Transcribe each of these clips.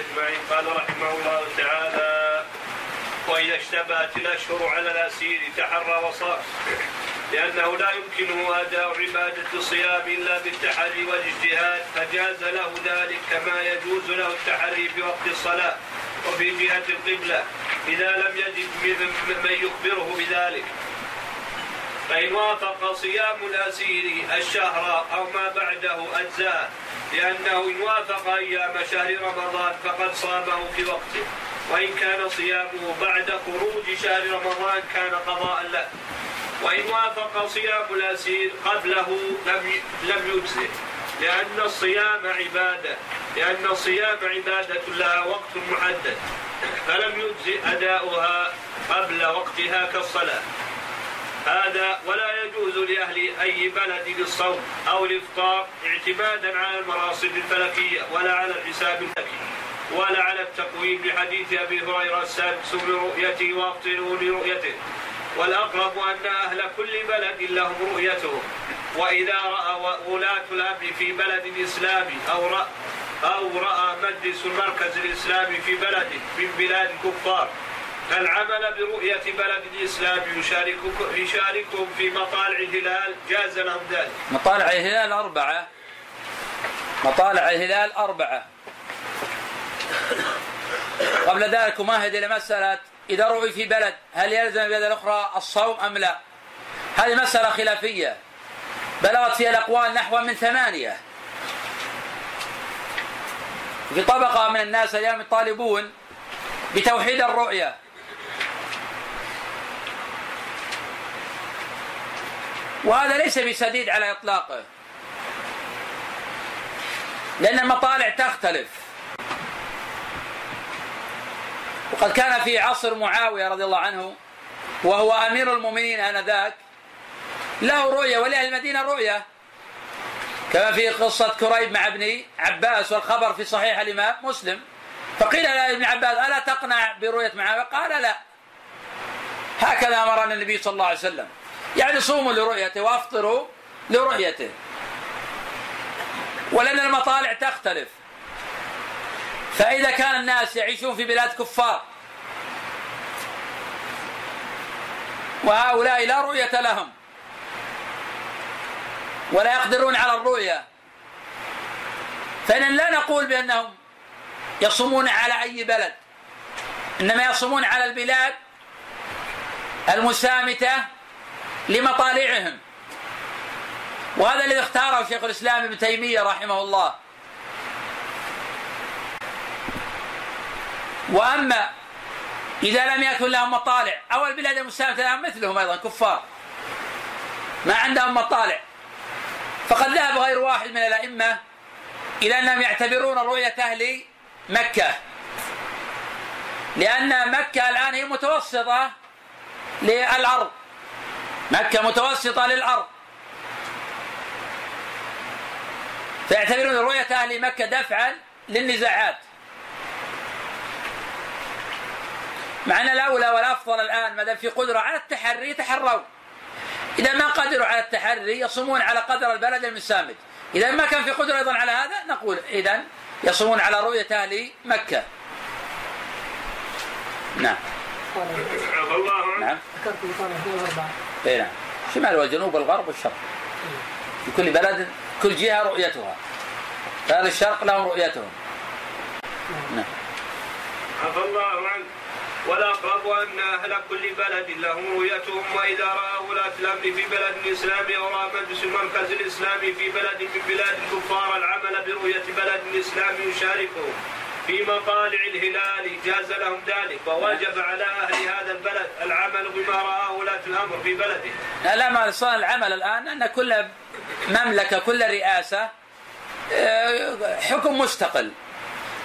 أجمعين. قال رحمه الله تعالى وإذا اشتبهت الأشهر على الأسير تحرى وصار لأنه لا يمكنه أداء عبادة الصيام إلا بالتحري والاجتهاد فجاز له ذلك كما يجوز له التحري في وقت الصلاة وفي جهة القبلة إذا لم يجد من يخبره بذلك. فإن وافق صيام الأسير الشهر أو ما بعده أجزاء لأنه إن وافق أيام شهر رمضان فقد صامه في وقته. وإن كان صيامه بعد خروج شهر رمضان كان قضاء له. وإن وافق صيام الأسير قبله لم لم يجزه. لأن الصيام عبادة. لأن الصيام عبادة لها وقت محدد. فلم يجزئ أداؤها قبل وقتها كالصلاة. هذا ولا يجوز لأهل أي بلد للصوم أو الإفطار اعتمادا على المراصد الفلكية ولا على الحساب الفلكي ولا على التقويم بحديث أبي هريرة السادس برؤيته وأفطروا لرؤيته. والأقرب أن أهل كل بلد لهم رؤيتهم وإذا رأى ولاة الأمر في بلد إسلامي أو رأى أو رأى مجلس المركز الإسلامي في بلد من بلاد الكفار العمل برؤية بلد الإسلام يشاركهم في مطالع الهلال جاز لهم ذلك. مطالع الهلال أربعة. مطالع الهلال أربعة. قبل ذلك أمهد إلى مسألة إذا رؤي في بلد هل يلزم البلد الأخرى الصوم أم لا؟ هذه مسألة خلافية بلغت فيها الأقوال نحو من ثمانية في طبقة من الناس اليوم يطالبون بتوحيد الرؤية وهذا ليس بسديد على إطلاقه. لأن المطالع تختلف. وقد كان في عصر معاوية رضي الله عنه وهو أمير المؤمنين آنذاك له رؤية ولأهل المدينة رؤية. كما في قصة كريب مع ابن عباس والخبر في صحيح الإمام مسلم. فقيل لابن عباس ألا تقنع برؤية معاوية؟ قال لا. هكذا أمرنا النبي صلى الله عليه وسلم. يعني صوموا لرؤيته وافطروا لرؤيته. ولأن المطالع تختلف. فإذا كان الناس يعيشون في بلاد كفار وهؤلاء لا رؤية لهم ولا يقدرون على الرؤية فإن لا نقول بأنهم يصومون على أي بلد إنما يصومون على البلاد المسامتة لمطالعهم. وهذا الذي اختاره شيخ الإسلام ابن تيمية رحمه الله. وأما إذا لم يكن لهم مطالع أو البلاد المسامة لهم مثلهم أيضا كفار. ما عندهم مطالع. فقد ذهب غير واحد من الأئمة إلى أنهم يعتبرون رؤية أهل مكة. لأن مكة الآن هي متوسطة للأرض. مكة متوسطة للأرض. فيعتبرون رؤية أهل مكة دفعا للنزاعات. مع أن الأولى والأفضل الآن ما دام في قدرة على التحري يتحرون إذا ما قدروا على التحري يصومون على قدر البلد المسامد. إذا ما كان في قدرة أيضا على هذا نقول إذا يصومون على رؤية أهل مكة. نعم. نعم. اي نعم. الشمال والجنوب والغرب والشرق؟ في كل بلد كل جهة رؤيتها. فأهل الشرق لهم رؤيتهم. نعم. عفى الله عنك والأقرب أن أهل كل بلد لهم رؤيتهم وإذا رأى ولاة الأمر في بلد إسلامي أو رأى مجلس المركز الإسلامي في بلد من بلاد الكفار العمل برؤية بلد إسلامي يشاركهم. في مطالع الهلال جاز لهم ذلك ووجب على أهل هذا البلد العمل بما رآه ولاة الأمر في بلده. لا ما صار العمل الآن أن كل مملكة كل رئاسة آه، حكم مستقل.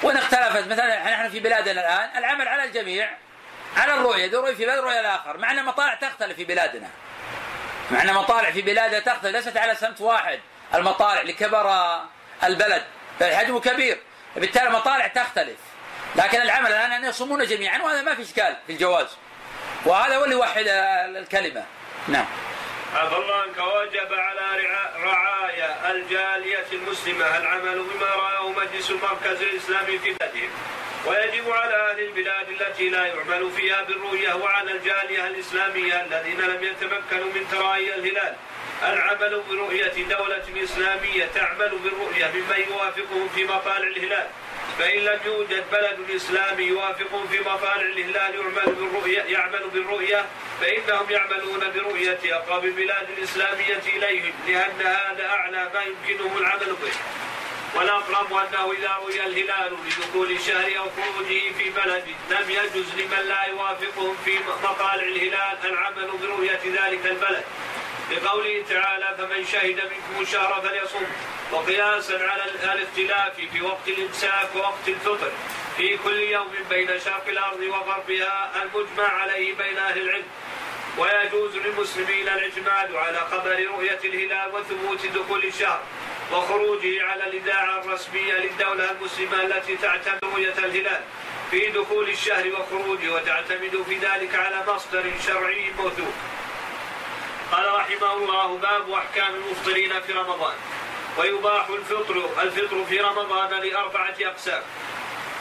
وإن اختلفت مثلا نحن في بلادنا الآن العمل على الجميع على الرؤية ذو في بلد رؤية الآخر. مع أن مطالع تختلف في بلادنا. مع أن مطالع في بلادنا تختلف ليست على سمت واحد. المطالع لكبر البلد فالحجم كبير. بالتالي المطالع تختلف. لكن العمل الآن أن يصومون جميعا وهذا ما في إشكال في الجواز. وهذا هو اللي يوحد الكلمة. نعم. عفى الله عنك. وجب على رعايا الجالية المسلمة العمل بما رآه مجلس المركز الإسلامي في بلدهم ويجب على أهل البلاد التي لا يعمل فيها بالرؤية وعلى الجالية الإسلامية الذين لم يتمكنوا من تراعي الهلال العمل برؤية دولة إسلامية تعمل بالرؤية ممن يوافقهم في مطالع الهلال. فإن لم يوجد بلد إسلامي يوافقهم في مطالع الهلال يعمل بالرؤية يعمل بالرؤية فإنهم يعملون برؤية أقرب البلاد الإسلامية إليهم لأن هذا أعلى ما يمكنهم العمل به. والأقرب أنه إذا رؤي الهلال لدخول الشهر أو خروجه في بلد لم يجوز لمن لا يوافقهم في مطالع الهلال العمل برؤية ذلك البلد. لقوله تعالى فمن شهد منكم الشهر فليصم وقياسا على الاختلاف في وقت الامساك ووقت الفطر. في كل يوم بين شرق الأرض وغربها المجمع عليه بين أهل العلم. ويجوز للمسلمين الإعتماد على خبر رؤية الهلال وثبوت دخول الشهر. وخروجه على الإذاعة الرسمية للدولة المسلمة التي تعتمد رؤية الهلال. في دخول الشهر وخروجه وتعتمد في ذلك على مصدر شرعي موثوق. قال رحمه الله باب أحكام المفطرين في رمضان. ويباح الفطر الفطر في رمضان لأربعة أقسام.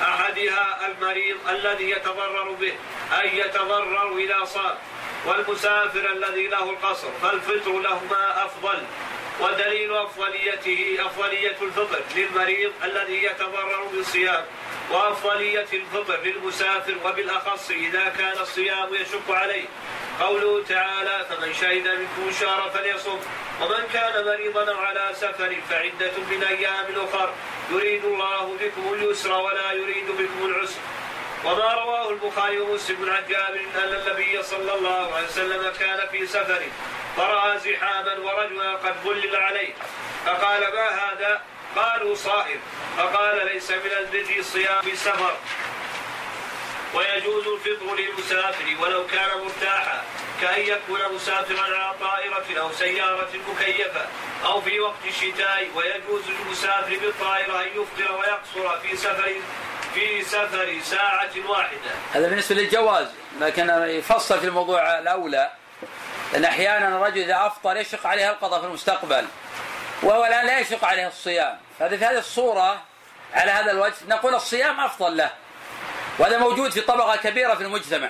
أحدها المريض الذي يتضرر به أي يتضرر إذا صام. والمسافر الذي له القصر فالفطر لهما أفضل. ودليل أفضليته أفضلية الفطر للمريض الذي يتضرر بالصيام. وأفضلية الفطر للمسافر وبالأخص إذا كان الصيام يشق عليه. قوله تعالى فمن شهد منكم الشهر فليصم ومن كان مريضا على سفر فعدة من أيام أخر يريد الله بكم اليسر ولا يريد بكم العسر. وما رواه البخاري ومسلم عن جابر أن النبي صلى الله عليه وسلم كان في سفر فرأى زحاما ورجلا قد ظلل عليه. فقال ما هذا؟ قالوا صائم فقال ليس من البر الصيام في السفر ويجوز الفطر للمسافر ولو كان مرتاحا كأن يكون مسافرا على طائرة أو سيارة مكيفة أو في وقت الشتاء. ويجوز للمسافر بالطائرة أن يفطر ويقصر في سفر في سفر ساعة واحدة. هذا بالنسبة للجواز لكن يفصل في الموضوع الأولى. لأن أحيانا الرجل إذا أفطر يشق عليه القضاء في المستقبل. وهو الآن لا يشق عليه الصيام. فهذه في هذه الصورة على هذا الوجه نقول الصيام أفضل له. وهذا موجود في طبقة كبيرة في المجتمع.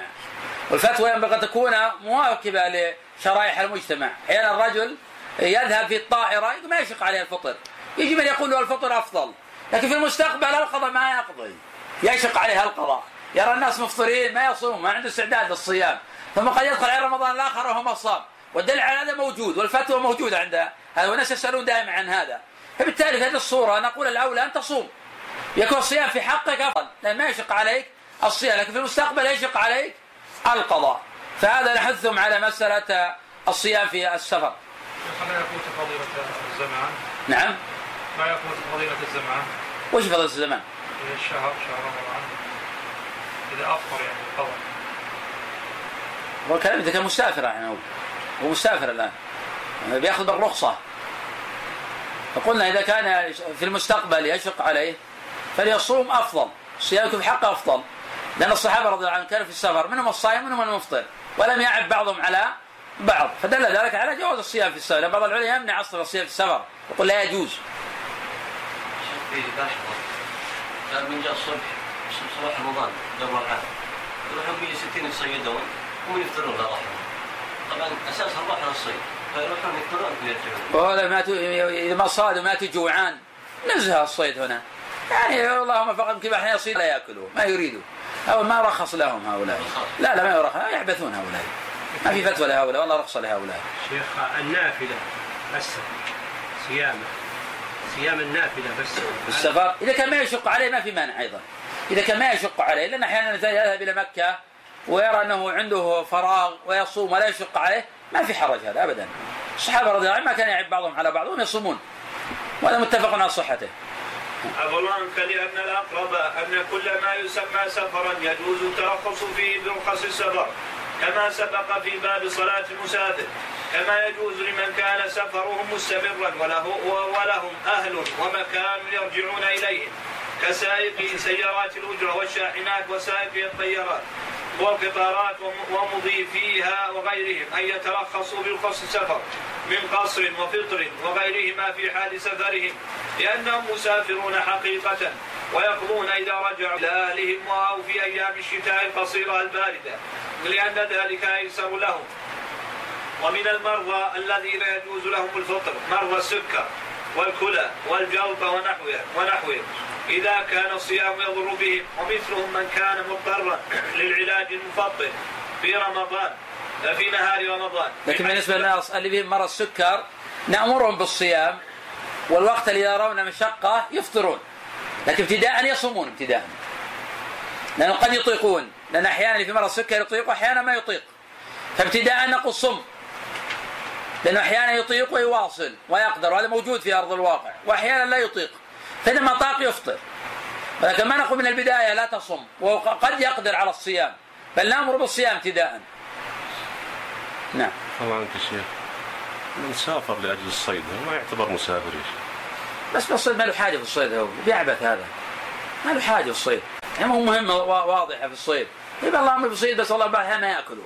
والفتوى ينبغي أن تكون مواكبة لشرائح المجتمع. أحيانا الرجل يذهب في الطائرة ما يشق عليه الفطر. يجي من يقول له الفطر أفضل. لكن في المستقبل القضاء ما يقضي. يشق عليه القضاء. يرى الناس مفطرين ما يصوم ما عنده استعداد للصيام. ثم قد يدخل على رمضان الآخر وهو مصاب. والدليل على هذا موجود والفتوى موجودة عند هذا والناس يسألون دائما عن هذا فبالتالي في هذه الصورة نقول الأولى أن تصوم يكون الصيام في حقك أفضل لأن ما يشق عليك الصيام لكن في المستقبل يشق عليك القضاء فهذا نحثهم على مسألة الصيام في السفر. ما يكون فضيلة الزمان؟ نعم. ما يكون فضيلة الزمان؟ وش فضيلة الزمان؟ الشهر شهر رمضان إذا أفطر يعني القضاء. هو الكلام إذا كان مسافر يعني هو هو مسافر الآن بياخذ بالرخصة فقلنا إذا كان في المستقبل يشق عليه فليصوم أفضل الصيام في حقه أفضل. لأن الصحابة رضي الله عنهم كانوا في السفر منهم الصائم ومنهم المفطر ولم يعب بعضهم على بعض. فدل ذلك على جواز الصيام في السفر. بعض العلماء يمنع أصلا الصيام في السفر يقول لا يجوز. قال من جاء الصبح صباح رمضان قبل العام. يروحون به 60 يصيدون هم يفطرون لا رحمه طبعا أساس الراحة الصيد. ولا ما إذا ما صادوا ماتوا جوعان نزه الصيد هنا. يعني اللهم فقط يمكن أحيانا يصيد لا يأكلوا ما يريدوا. أو ما رخص لهم هؤلاء. لا لا ما يرخص يعبثون هؤلاء. ما في فتوى لهؤلاء. والله رخص لهؤلاء. شيخ النافلة بس. صيامة. صيام النافلة بس. السفر إذا كان ما يشق عليه ما في مانع أيضا. إذا كان ما يشق عليه لأن أحيانا يذهب إلى مكة ويرى أنه عنده فراغ ويصوم ولا يشق عليه ما في حرج هذا ابدا. الصحابة رضي الله عنهم ما كان يعب بعضهم على بعض يصومون. وهذا متفق على صحته. أظن لأن الأقرب أن كل ما يسمى سفرا يجوز الترخص فيه برخص السفر كما سبق في باب صلاة المسافر. كما يجوز لمن كان سفرهم مستمرا وله ولهم أهل ومكان يرجعون إليهم كسائقي سيارات الأجرة والشاحنات وسائقي الطيارات. والقطارات ومضيفيها وغيرهم أن يترخصوا بالقصر السفر من قصر وفطر وغيرهما في حال سفرهم لأنهم مسافرون حقيقة ويقضون إذا رجعوا إلى أهلهم أو في أيام الشتاء القصيرة الباردة لأن ذلك أيسر لهم. ومن المرضى الذين يجوز لهم الفطر مرضى السكر والكلى والجلطة ونحوها ونحوهم إذا كان الصيام يضر بهم ومثلهم من كان مضطرا للعلاج المفطر في رمضان في نهار رمضان. لكن بالنسبة للناس اللي بهم مرض السكر نأمرهم بالصيام والوقت اللي يرون مشقة يفطرون. لكن ابتداء يصومون ابتداء. لأنه قد يطيقون. لأن أحيانا في مرض السكر يطيق وأحيانا ما يطيق. فابتداء نقول صم. لأنه أحيانا يطيق ويواصل ويقدر وهذا موجود في أرض الواقع. وأحيانا لا يطيق. فإذا ما طاق يفطر. ولكن ما نقول من البداية لا تصم وقد يقدر على الصيام بل نأمر بالصيام ابتداء. نعم. الله عنك شيخ. من سافر لأجل الصيد ما يعتبر مسافر يا شيخ. بس بالصيد ما له حاجة في الصيد هو بيعبث هذا. ما له حاجة في الصيد. يعني مو مهمه واضحة في الصيد. يبقى الله أمر بالصيد بس والله بعدها ما يأكله.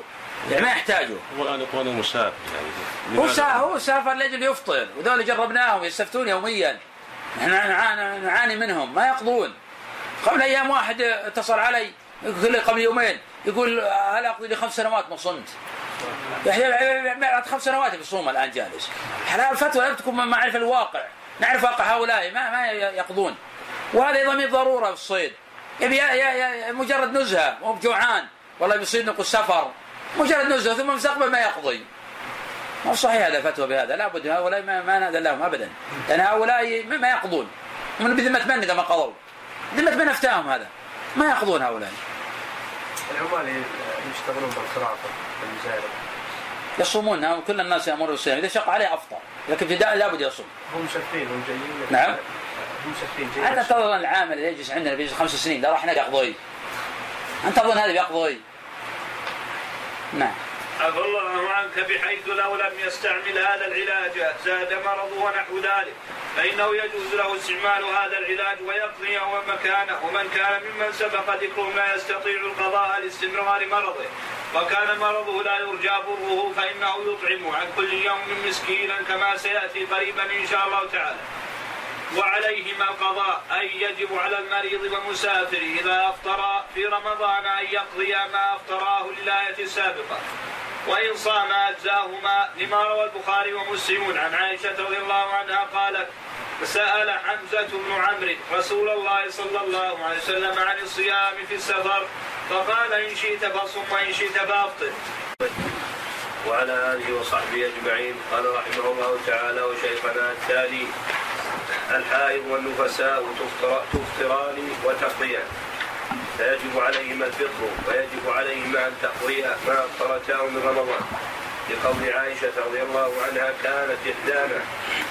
يعني ما يحتاجه. هو الآن يقول مسافر يعني. هو هو سافر لأجل يفطر. وذول جربناهم يستفتون يوميا. إحنا نعاني منهم ما يقضون. قبل أيام واحد اتصل علي يقول لي قبل يومين يقول هل أقضي لي خمس سنوات؟ ما صمت. بعد خمس سنوات بيصوم الآن جالس. حلال الفتوى لا تكون ما اعرف الواقع. نعرف واقع هؤلاء ما ما يقضون. وهذا أيضا من ضرورة في الصيد. يبي مجرد نزهة مو بجوعان. والله بيصيد نقول سفر. مجرد نزهة ثم المستقبل ما يقضي. مو صحيح هذا الفتوى بهذا لابد هؤلاء ما, ما نأذن لهم ابدا. لأن هؤلاء ما يقضون من بذمة من إذا ما قضوا؟ ذمه من أفتاهم هذا. ما يقضون هؤلاء. العمال يشتغلون بالخرافه بالمزارع يصومون. كل الناس يأمرون بالصيام. إذا شق عليه أفطر. لكن ابتداء لابد يصوم. هم مسفين هم جايين. نعم. هم مسفين جايين انت تظن العامل اللي يجلس عندنا بيجلس خمس سنين لا راح هناك يقضي. أنت تظن هذا بيقضي؟ نعم. عفى الله عنك بحيث لو لم يستعمل هذا العلاج زاد مرضه ونحو ذلك فإنه يجوز له استعمال هذا العلاج ويقضي مكانه ومن كان ممن سبق ذكره لا يستطيع القضاء لاستمرار مرضه وكان مرضه لا يرجى بره فإنه يطعم عن كل يوم مسكينا كما سيأتي قريبا إن شاء الله تعالى. وعليهما القضاء أي يجب على المريض والمسافر إذا أفطر في رمضان أن يقضي ما أفطراه للآية السابقة. وإن صام أجزاهما لما روى البخاري ومسلم عن عائشة رضي الله عنها قالت سأل حمزة بن عمرو رسول الله صلى الله عليه وسلم عن الصيام في السفر فقال إن شئت فصم وإن شئت فأفطر. وعلى آله وصحبه أجمعين قال رحمه الله تعالى وشيخنا التالي الحائض والنفساء تفطران وتقضيان فيجب عليهما الفطر ويجب عليهما أن تقضيا ما افطرتاه من رمضان. لقول عائشة رضي الله عنها كانت إحدانا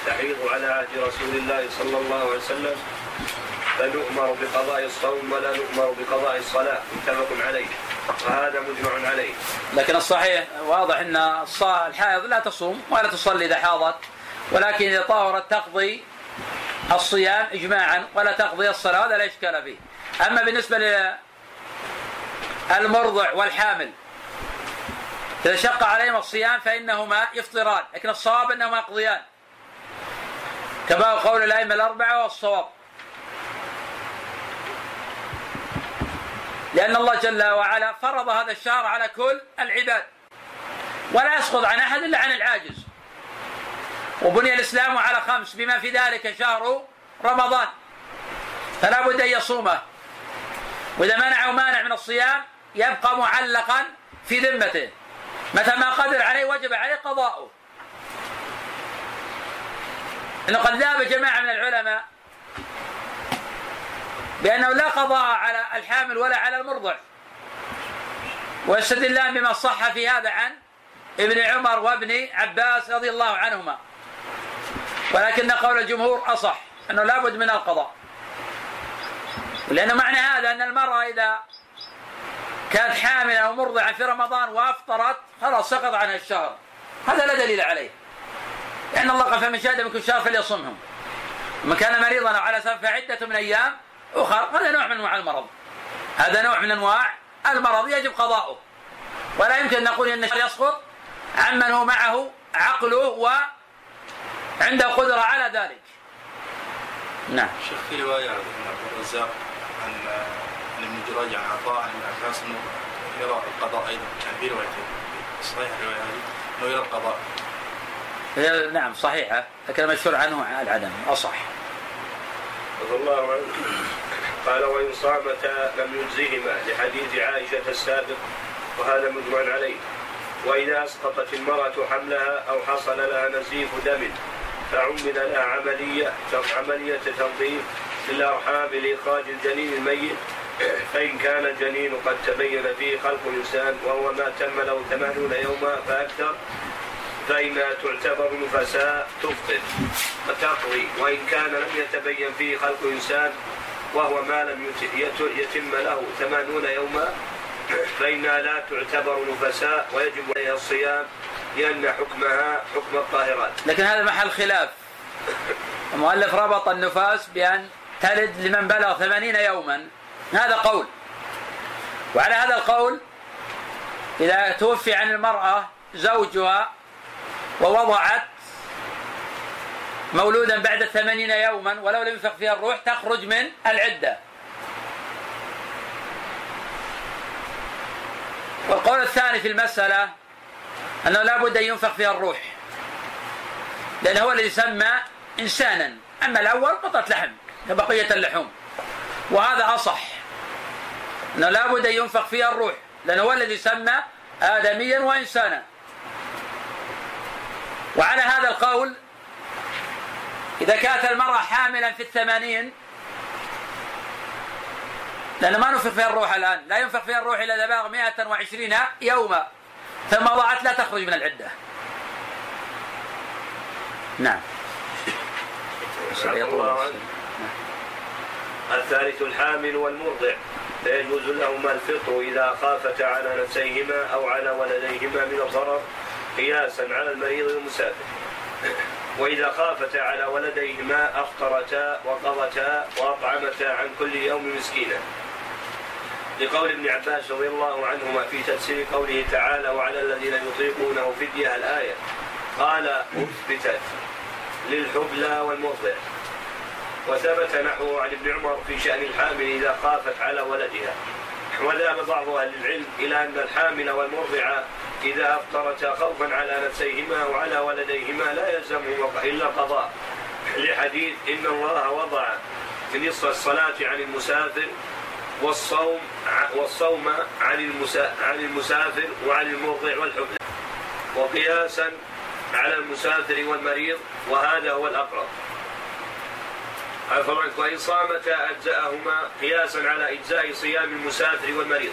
تحيض على عهد رسول الله صلى الله عليه وسلم فنؤمر بقضاء الصوم ولا نؤمر بقضاء الصلاة. متفق عليه. وهذا مجمع عليه. لكن الصحيح واضح إن الحائض لا تصوم ولا تصلي إذا حاضت ولكن إذا طهرت تقضي الصيام اجماعا ولا تقضي الصلاة هذا لا إشكال فيه. أما بالنسبة للمرضع والحامل إذا شق عليهما الصيام فإنهما يفطران لكن الصواب أنهما يقضيان. كما هو قول الأئمة الأربعة والصواب. لأن الله جل وعلا فرض هذا الشهر على كل العباد ولا يسقط عن أحد إلا عن العاجز. وبني الإسلام على خمس بما في ذلك شهر رمضان. فلا بد أن يصومه. وإذا منعه مانع من الصيام يبقى معلقا في ذمته. متى ما قدر عليه وجب عليه قضاؤه. إنه قد ذهب جماعة من العلماء بأنه لا قضاء على الحامل ولا على المرضع. ويستدلان بما صح في هذا عن ابن عمر وابن عباس رضي الله عنهما. ولكن قول الجمهور أصح أنه لابد من القضاء. لأن معنى هذا أن المرأة إذا كانت حاملة أو مرضعة في رمضان وأفطرت خلاص سقط عنها الشهر. هذا لا دليل عليه. لأن الله قال فمن شهد منكم الشهر فليصمهم. من كان مريضا أو على سفر فعدة من أيام أخر هذا نوع من أنواع المرض. هذا نوع من أنواع المرض يجب قضاؤه. ولا يمكن أن نقول أن الشهر يسقط عمن هو معه عقله وعنده قدرة على ذلك. نعم. شيخ في رواية عن عبد الرزاق عن عن ابن جريج عن عطاء عن ابن عباس إنه يرى القضاء أيضا يعني في روايتين صحيح الرواية هذه إنه يرى القضاء. هي نعم صحيحة لكن المشهور عنه العدم أصح. رضي الله عنه. قال وإن صامتا لم يجزهما لحديث عائشة السابق وهذا مجمع عليه. وإذا أسقطت المرأة حملها أو حصل لها نزيف دم فعمل عملية عملية تنظيف للأرحام لإخراج الجنين الميت. فإن كان الجنين قد تبين فيه خلق الإنسان وهو ما تم له ثمانون يوما فأكثر فإنها تعتبر نفساء تفطر وتقضي. وإن كان لم يتبين فيه خلق إنسان وهو ما لم يت- يت- يتم له ثمانون يوما فإنها لا تعتبر نفساء ويجب عليها الصيام لأن حكمها حكم الطاهرات. لكن هذا محل خلاف. المؤلف ربط النفاس بأن تلد لمن بلغ ثمانين يوما. هذا قول. وعلى هذا القول إذا توفي عن المرأة زوجها ووضعت مولودا بعد الثمانين يوما ولو لم ينفق فيها الروح تخرج من العدة. والقول الثاني في المسألة أنه لا بد أن ينفق فيها الروح لأنه هو الذي سمى إنسانا. أما الأول قطعة لحم كبقية اللحوم وهذا أصح أنه لا بد أن ينفق فيها الروح لأنه هو الذي سمى آدميا وإنسانا. وعلى هذا القول إذا كانت المرأة حاملا في الثمانين لأن ما ننفق فيها الروح الآن. لا ينفق فيها الروح إلا إذا بلغ 120 يوما. ثم ضاعت لا تخرج من العدة. نعم. الثالث الحامل والمرضع. فيجوز لهما الفطر إذا خافتا على نفسيهما أو على ولديهما من الضرر قياسا على المريض والمسافر وإذا خافتا على ولديهما أفطرتا وقضتا وأطعمتا عن كل يوم مسكينا. لقول ابن عباس رضي الله عنهما في تفسير قوله تعالى وعلى الذين يطيقونه فدية الآية قال أثبتت للحبلى والمرضع وثبت نحوه عن ابن عمر في شأن الحامل إذا خافت على ولدها. وذهب بعض أهل العلم إلى أن الحامل والمرضع إذا أفطرتا خوفا على نفسيهما وعلى ولديهما لا يلزمهما إلا قضاء. لحديث إن الله وضع نصف الصلاة عن المسافر والصوم والصوم عن عن المسافر وعن المرضع والحبلى وقياسا على المسافر والمريض وهذا هو الأقرب. عفوا وإن صامتا أجزأهما قياسا على إجزاء صيام المسافر والمريض.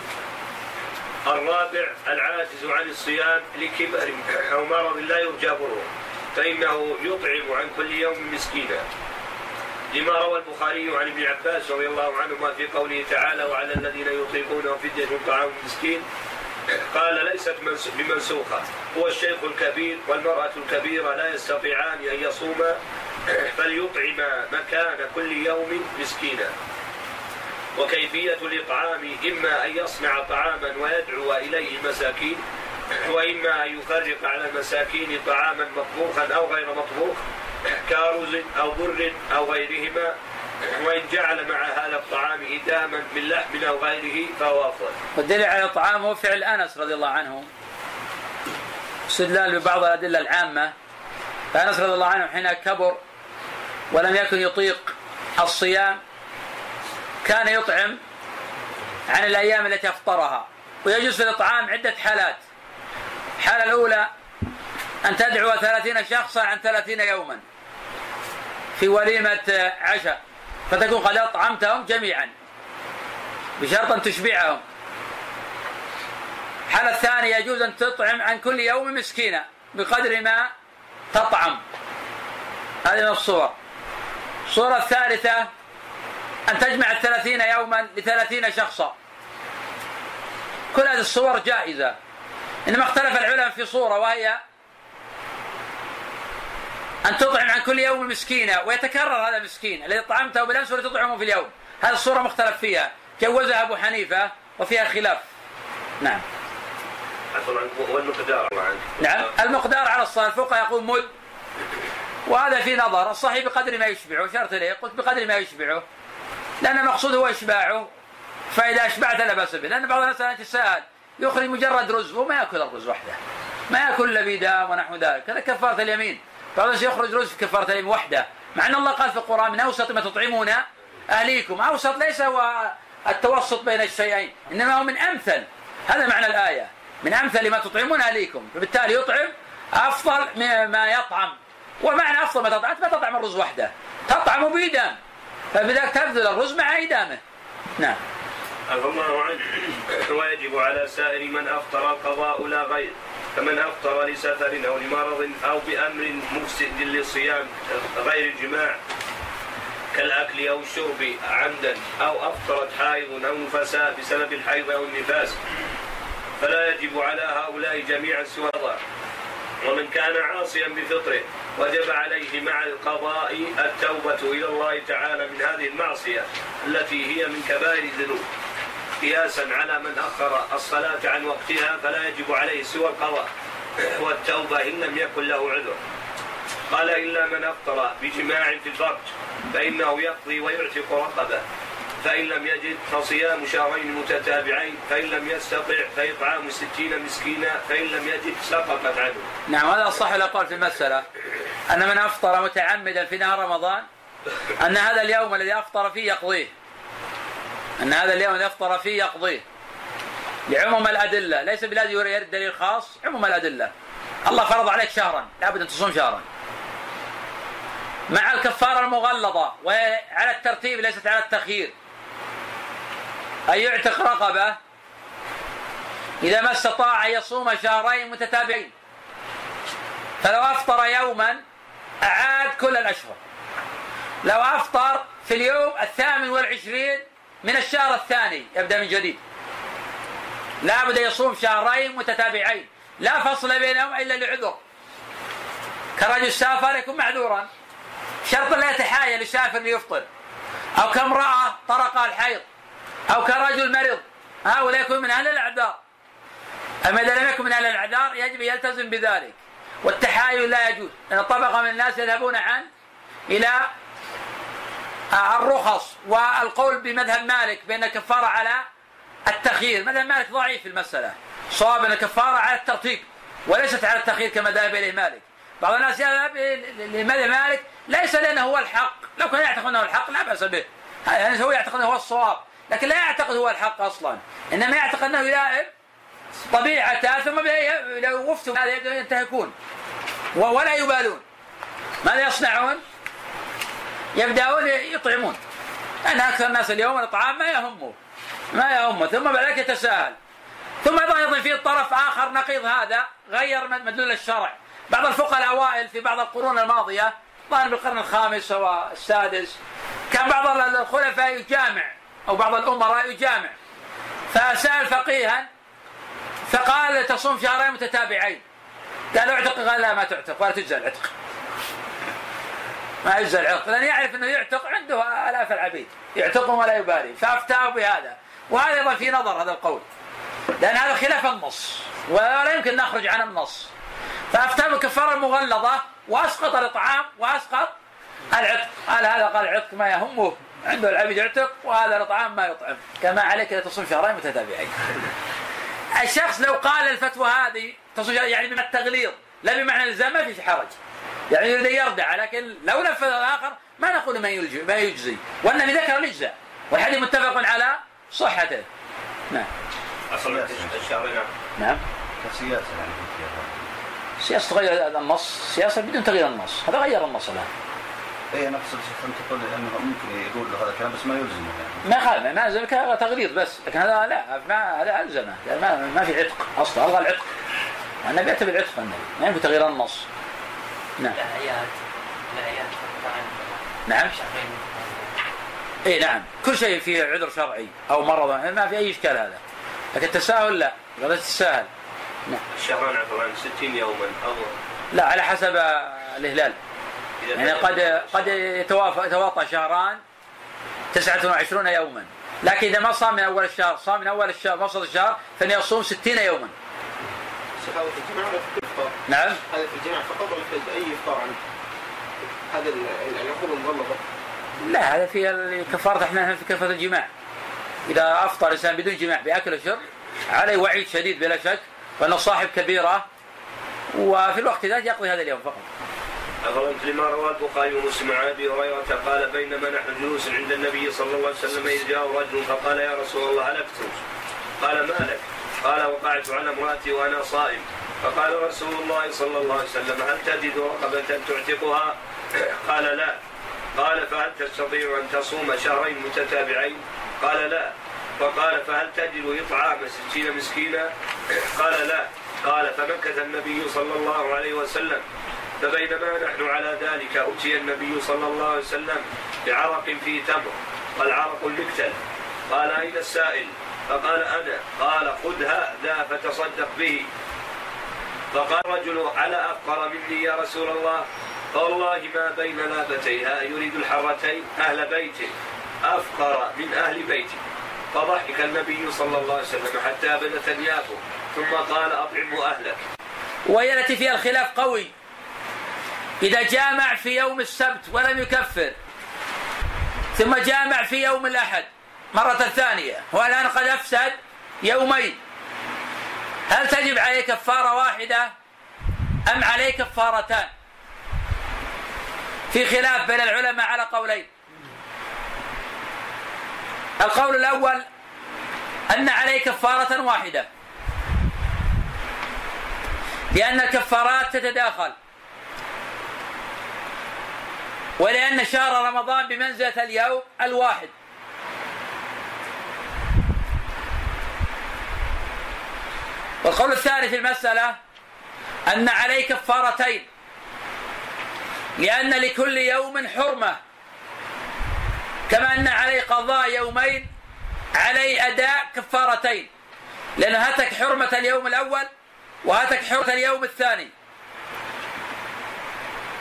الرابع العاجز عن الصيام لكبر أو مرض لا يرجى بره فإنه يطعم عن كل يوم مسكينا. لما روى البخاري عن ابن عباس رضي الله عنهما في قوله تعالى وعلى الذين يطيقونه فدية طعام مسكين قال ليست منس- بمنسوخة. هو الشيخ الكبير والمرأة الكبيرة لا يستطيعان أن يصوما فليطعما مكان كل يوم مسكينا. وكيفية الإطعام إما أن يصنع طعاما ويدعو إليه المساكين وإما أن يفرق على المساكين طعاما مطبوخا أو غير مطبوخ كارز أو بر أو غيرهما وإن جعل مع هذا الطعام إداما من لحم أو غيره فهو أفضل. والدليل على الطعام هو فعل أنس رضي الله عنه. استدلال ببعض الأدلة العامة. فانس رضي الله عنه حين كبر ولم يكن يطيق الصيام كان يطعم عن الأيام التي أفطرها. ويجوز في الاطعام عدة حالات. الحالة الأولى أن تدعو ثلاثين شخصا عن ثلاثين يوما. في وليمة عشاء فتكون قد اطعمتهم جميعا بشرط أن تشبعهم. الحالة الثانية يجوز أن تطعم عن كل يوم مسكينا بقدر ما تطعم. هذه من الصور. الصورة الثالثة أن تجمع الثلاثين يوما لثلاثين شخصا. كل هذه الصور جائزة. إنما اختلف العلماء في صورة وهي أن تطعم عن كل يوم مسكينا ويتكرر هذا المسكين الذي طعمته بالأمس ولا تطعمه في اليوم. هذه الصورة مختلف فيها. جوزها أبو حنيفة وفيها خلاف. نعم. والمقدار عنك. نعم. المقدار على الصلاة الفقهاء يقول مد وهذا في نظر. الصحيح بقدر ما يشبعه شرط ليه قلت بقدر ما يشبعه. لأن المقصود هو إشباعه. فإذا أشبعت لا بأس به. لأن بعض الناس الآن يتساءل يخرج مجرد رز وما يأكل الرز وحده. ما يأكل إلا بيدام ونحو ذلك. هذا كفارة اليمين. بعض الناس يخرج رز في كفارة اليمين وحده. مع أن الله قال في القرآن من أوسط ما تطعمون أهليكم. أوسط ليس هو التوسط بين الشيئين إنما هو من أمثل. هذا معنى الآية. من أمثل ما تطعمون أهليكم. فبالتالي يطعم أفضل ما يطعم. ومعنى أفضل ما تطعم ما تطعم الرز وحده. تطعم بإدام فبذلك تبذل الرز مع إدامه نعم. عفى الله عنه ويجب على سائر من أفطر القضاء لا غير. فمن افطر لسفر أو لمرض أو بأمر مفسد للصيام غير الجماع كالأكل أو الشرب عمدا أو أفطرت حائض أو نفساء بسبب الحيض أو النفاس فلا يجب على هؤلاء جميعا سوى الله. ومن كان عاصيا بفطره وجب عليه مع القضاء التوبة إلى الله تعالى من هذه المعصية التي هي من كبائر الذنوب. قياسا على من أخر الصلاة عن وقتها فلا يجب عليه سوى القضاء والتوبة إن لم يكن له عذر. قال إلا من أفطر بجماع في الفرج فإنه يقضي ويعتق رقبة. فإن لم يجد فصيام شهرين متتابعين. فإن لم يستطع فإطعام ستين مسكينا. فإن لم يجد سقطت عنه. نعم هذا الصح الأقوال في المسألة؟ أن من أفطر متعمدا في نهار رمضان؟ أن هذا اليوم الذي أفطر فيه يقضيه. أن هذا اليوم الذي أفطر فيه يقضيه. لعموم الأدلة ليس بلازم يريد دليل خاص عموم الأدلة. الله فرض عليك شهرا لابد أن تصوم شهرا. مع الكفارة المغلظة وعلى الترتيب ليست على التخيير. أن يعتق رقبة إذا ما استطاع أن يصوم شهرين متتابعين. فلو أفطر يوما أعاد كل الأشهر. لو أفطر في اليوم الثامن والعشرين من الشهر الثاني يبدأ من جديد. لا بد يصوم شهرين متتابعين. لا فصل بينهم إلا لعذر. كرجل سافر يكون معذورا. شرط لا يتحايل يسافر ليفطر. أو كامرأة طرق الحيض. أو كرجل مرض هؤلاء يكون من أهل الأعذار. أما إذا لم يكن من أهل الأعذار يجب يلتزم بذلك. والتحايل لا يجوز. لأن طبقة من الناس يذهبون عن إلى الرخص والقول بمذهب مالك بأن الكفارة على التخيير. مذهب مالك ضعيف في المسألة. صواب أن الكفارة على الترتيب وليست على التخيير كما ذهب إليه مالك. بعض الناس يذهب لمذهب مالك ليس لأنه هو الحق. لو كان يعتقد أنه الحق لا بأس به. يعني هو يعتقد أنه هو الصواب لكن لا يعتقد هو الحق أصلا. إنما يعتقد أنه يلائم طبيعته ثم لو وفتوا هذا ينتهكون ولا يبالون. ماذا يصنعون؟ يبدأون يطعمون. أن أكثر الناس اليوم الإطعام ما يهمه ما يهمه ثم بعد ذلك يتساهل. ثم أيضا في طرف آخر نقيض هذا غير مدلول الشرع. بعض الفقهاء الأوائل في بعض القرون الماضية ظاهر بالقرن الخامس والسادس كان بعض الخلفاء يجامع أو بعض الأمراء يجامع. فسأل فقيها فقال تصوم شهرين متتابعين. قال اعتق قال لا ما تعتق ولا تجزى العتق. ما يجزى العتق لأن يعرف أنه يعتق عنده آلاف العبيد. يعتقهم ولا يبالي. فأفتاه بهذا. وهذا أيضا في نظر هذا القول. لأن هذا خلاف النص. ولا يمكن نخرج عن النص. فأفتاه بالكفارة المغلظة وأسقط الإطعام وأسقط العتق. قال هذا قال العتق ما يهمه. عنده العبيد يعتق وهذا الإطعام ما يطعم. كما عليك إذا تصوم شهرين متتابعين. الشخص لو قال الفتوى هذه تصوم يعني بمعنى التغليظ لا بمعنى ما في حرج. يعني يريد يردع لكن لو نفذ الآخر ما نقول ما يلجي ما يجزي. والنبي ذكر الاجزاء والحديث متفق على صحته. نعم. أصل الشهرين نعم. كسياسه يعني. سياسة تغير النص. سياسة بدون تغيير النص. هذا غير النص الآن. اي أنا أقصد شيخ انت تقول انه ممكن يقول له هذا الكلام بس ما يلزمه يعني. ما خالف ما زال تغليظ بس. لكن هذا لا ما هذا ألزمه. ما, ما في عتق أصلا. ألغى العتق. النبي اتى بالعتق النبي ما ينفي تغيير النص. نعم. الأعياد الأعياد نعم. اي نعم. كل شيء فيه عذر شرعي أو مرض ما في أي إشكال هذا. لكن التساهل لا. ولا تتساهل نعم. الشهران عفوا 60 يوما. أو لا على حسب الهلال. يعني قد قد يتوافى يتواطى شهران 29 يوما. لكن إذا ما صام من أول الشهر صام من أول الشهر وسط الشهر فانه يصوم 60 يوما. شيخ هذا في ولا في كل؟ نعم هذا في الجماعة فقط ولا في أي إفطار عنه؟ هذا ال- العقود المغلظة لا هذا في كفارة إحنا في كفارة الجماع إذا أفطر الإنسان بدون جماع بأكل وشرب عليه وعيد شديد بلا شك وأنه صاحب كبيرة وفي الوقت ذاك يقضي هذا اليوم فقط أخرجت لما رواه البخاري ومسلم عن أبي هريرة قال بينما نحن جلوس عند النبي صلى الله عليه وسلم إذ جاء رجل فقال يا رسول الله هلكت قال ما لك؟ قال وقعت على امرأتي وأنا صائم فقال رسول الله صلى الله عليه وسلم هل تجد رقبة تعتقها؟ قال لا قال فهل تستطيع أن تصوم شهرين متتابعين؟ قال لا فقال فهل تجد إطعام ستين مسكينا؟ قال لا قال فمكث النبي صلى الله عليه وسلم فبينما نحن على ذلك أتي النبي صلى الله عليه وسلم بعرق فيه تمر والعرق المكتل قال أين السائل؟ فقال أنا قال خذ هذا فتصدق به. فقال رجل على أفقر مني يا رسول الله؟ فوالله ما بين لابتيها يريد الحرتين أهل بيته. أفقر من أهل بيتي فضحك النبي صلى الله عليه وسلم حتى بدت أنيابه ثم قال أطعمه أهلك. وهي التي فيها الخلاف قوي. إذا جامع في يوم السبت ولم يكفر ثم جامع في يوم الأحد مرة ثانية والآن قد أفسد يومين. هل تجب عليه كفارة واحدة؟ أم عليه كفارتان؟ في خلاف بين العلماء على قولين. القول الأول أن عليه كفارة واحدة. لأن الكفارات تتداخل. ولأن شهر رمضان بمنزلة اليوم الواحد. والقول الثاني في المسألة أن عليه كفارتين. لأن لكل يوم حرمة. كما أن عليه قضاء يومين عليه أداء كفارتين. لأنه هتك حرمة اليوم الأول وهتك حرمة اليوم الثاني.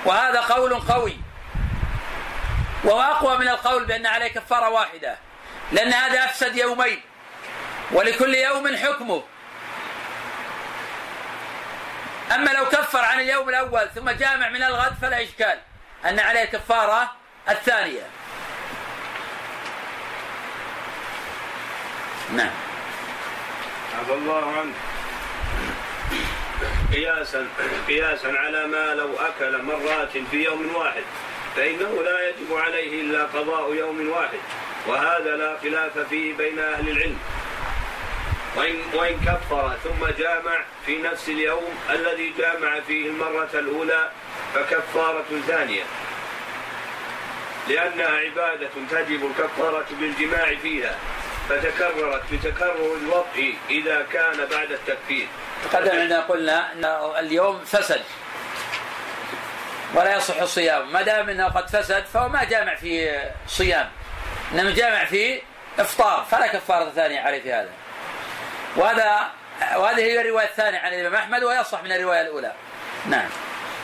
وهذا قول قوي. وهو أقوى من القول بأن عليه كفارة واحدة. لأن هذا أفسد يومين. ولكل يوم حكمه. أما لو كفر عن اليوم الأول ثم جامع من الغد فلا إشكال. أن عليه كفارة الثانية. نعم. عفى الله عنه. قياسا قياسا على ما لو أكل مرات في يوم واحد. فإنه لا يجب عليه إلا قضاء يوم واحد. وهذا لا خلاف فيه بين أهل العلم. وإن, وإن كفر ثم جامع في نفس اليوم الذي جامع فيه المرة الأولى فكفارة ثانية. لأنها عبادة تجب الكفارة بالجماع فيها فتكررت بتكرر الوضع إذا كان بعد التكفير. تقدم عندنا قلنا أن اليوم فسد. ولا يصح الصيام. ما دام إنه قد فسد فهو ما جامع في صيام. إنما جامع في إفطار. فلا كفارة ثانية عليه في هذا. وهذا وهذه هي الرواية الثانية عن الإمام أحمد ويصح من الرواية الأولى. نعم.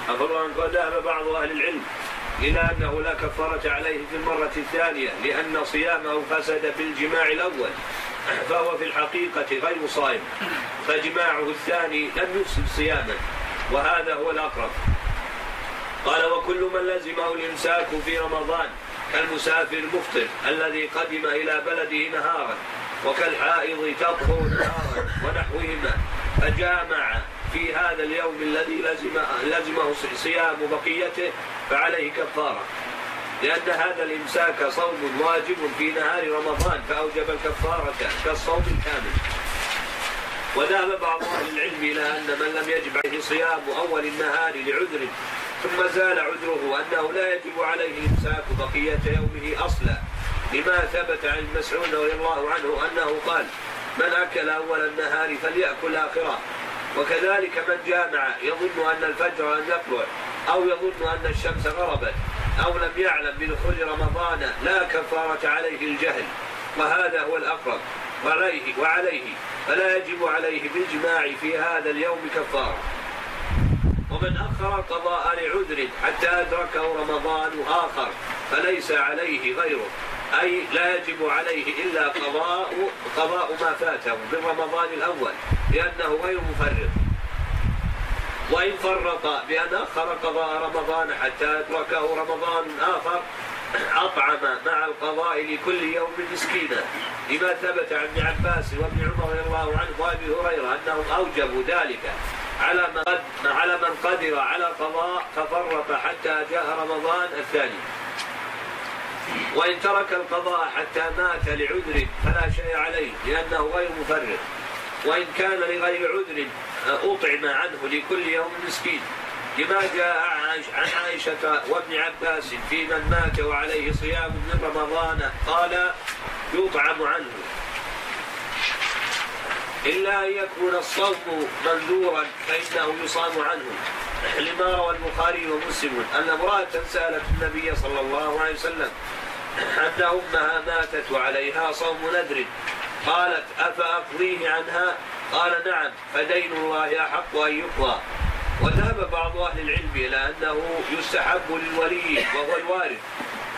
أخبر قد ذهب بعض أهل العلم إلى أنه لا كفارة عليه في المرة الثانية لأن صيامه فسد بالجماع الأول فهو في الحقيقة غير صائم فجماعه الثاني لم يفسد صيامه وهذا هو الأقرب. قال وكل من لزمه الإمساك في رمضان كالمسافر المفطر الذي قدم إلى بلده نهارا وكالحائض تطهر نهارا ونحوهما. فجامع في هذا اليوم الذي لزم لزمه صيام بقيته فعليه كفارة. لأن هذا الإمساك صوم واجب في نهار رمضان فأوجب الكفارة كالصوم الكامل. وذهب بعض أهل العلم إلى أن من لم يجب عليه صيام أول النهار لعذر ثم زال عذره أنه لا يجب عليه الإمساك بقية يومه أصلا. لما ثبت عن مسعود رضي الله عنه أنه قال من أكل أول النهار فليأكل آخره. وكذلك من جامع يظن أن الفجر لم يطلع أو يظن أن الشمس غربت أو لم يعلم بدخول رمضان لا كفارة عليه الجهل. وهذا هو الأقرب. وعليه وعليه. فلا يجب عليه بالجماع في هذا اليوم كفارة. ومن أخر القضاء لعذر حتى أدركه رمضان آخر فليس عليه غيره. أي لا يجب عليه إلا قضاء قضاء ما فاته من رمضان الأول لأنه غير مفرط. وإن فرط بأن أخر قضاء رمضان حتى أدركه رمضان آخر أطعم مع القضاء لكل يوم مسكينا. لما ثبت عن ابن عباس وابن عمر رضي الله عنه وأبي هريرة أنهم أوجبوا ذلك. على من قد على من قدر على قضاء ففرط حتى جاء رمضان الثاني. وإن ترك القضاء حتى مات لعذر فلا شيء عليه لأنه غير مفرط. وإن كان لغير عذر أطعم عنه لكل يوم مسكين. لما جاء عن عائشة وابن عباس في من مات وعليه صيام من رمضان قال يطعم عنه إلا أن يكون الصوم منذورا فإنه يصام عنه. لما روى البخاري ومسلم. أن امرأة سألت النبي صلى الله عليه وسلم أن أمها ماتت وعليها صوم نذر. قالت أفأقضيه عنها؟ قال نعم فدين الله أحق أن يقضى. وذهب بعض أهل العلم إلى أنه يستحب للولي وهو الوارث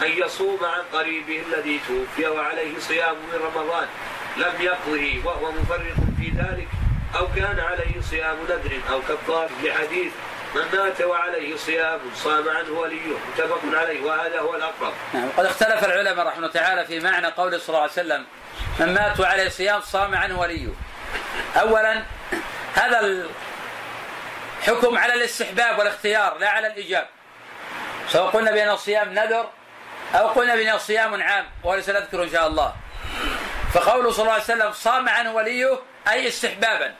أن يصوم عن قريبه الذي توفي وعليه صيام من رمضان. لم يقضه وهو مفرط في ذلك أو كان عليه صيام نذر أو كفار لحديث من مات وعليه صيام صام عنه وليه. متفق عليه وهذا هو الأقرب. نعم وقد اختلف العلماء رحمه الله تعالى في معنى قوله صلى الله عليه وسلم من مات وعليه صيام صام عنه وليه. أولا هذا الحكم على الاستحباب والاختيار لا على الإيجاب. سواء قلنا بأن الصيام نذر أو قلنا بأنه صيام عام وهذا سنذكره إن شاء الله. فقوله صلى الله عليه وسلم صام عنه وليه أي استحبابا.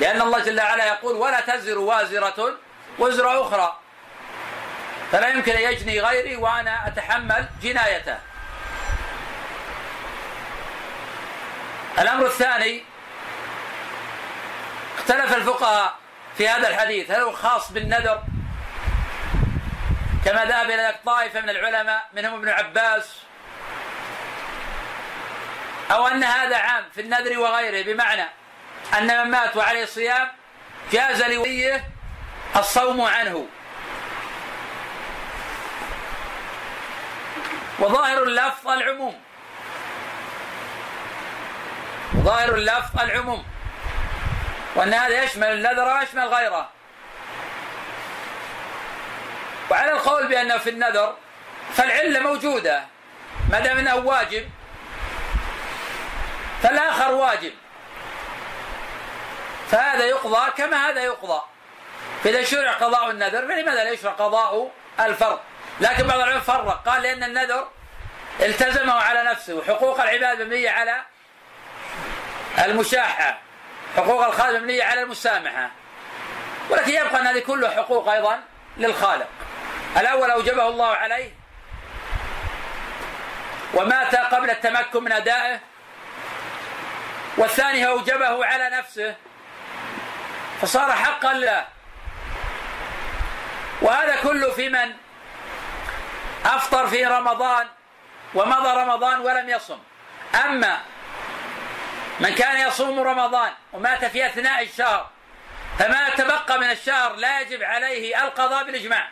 لأن الله جل وعلا يقول ولا تزر وازرة وزر أخرى. فلا يمكن أن يجني غيري وأنا أتحمل جنايته. الأمر الثاني اختلف الفقهاء في هذا الحديث. هل هو خاص بالنذر كما ذهب إلى طائفة من العلماء منهم ابن عباس أو أن هذا عام في النذر وغيره بمعنى أن من مات وعليه صيام جاز لوليه الصوم عنه. وظاهر اللفظ العموم. ظاهر اللفظ العموم. وأن هذا يشمل النذر ويشمل غيره. وعلى القول بأنه في النذر فالعلة موجودة ما دام أنه واجب فالآخر واجب. فهذا يقضى كما هذا يقضى. فإذا شرع قضاء النذر فلماذا لا يشرع قضاء الفرض؟ لكن بعض العلماء فرق قال لأن النذر التزمه على نفسه. وحقوق العباد مبنية على المشاحة. حقوق الخالق مبنية على المسامحة. ولكن يبقى أن هذه كلها حقوق أيضا للخالق. الأول أوجبه الله عليه. ومات قبل التمكن من أدائه. والثاني أوجبه على نفسه فصار حقا له. وهذا كله في من؟ أفطر في رمضان ومضى رمضان ولم يصم. أما من كان يصوم رمضان ومات في أثناء الشهر فما تبقى من الشهر لا يجب عليه القضاء بالإجماع.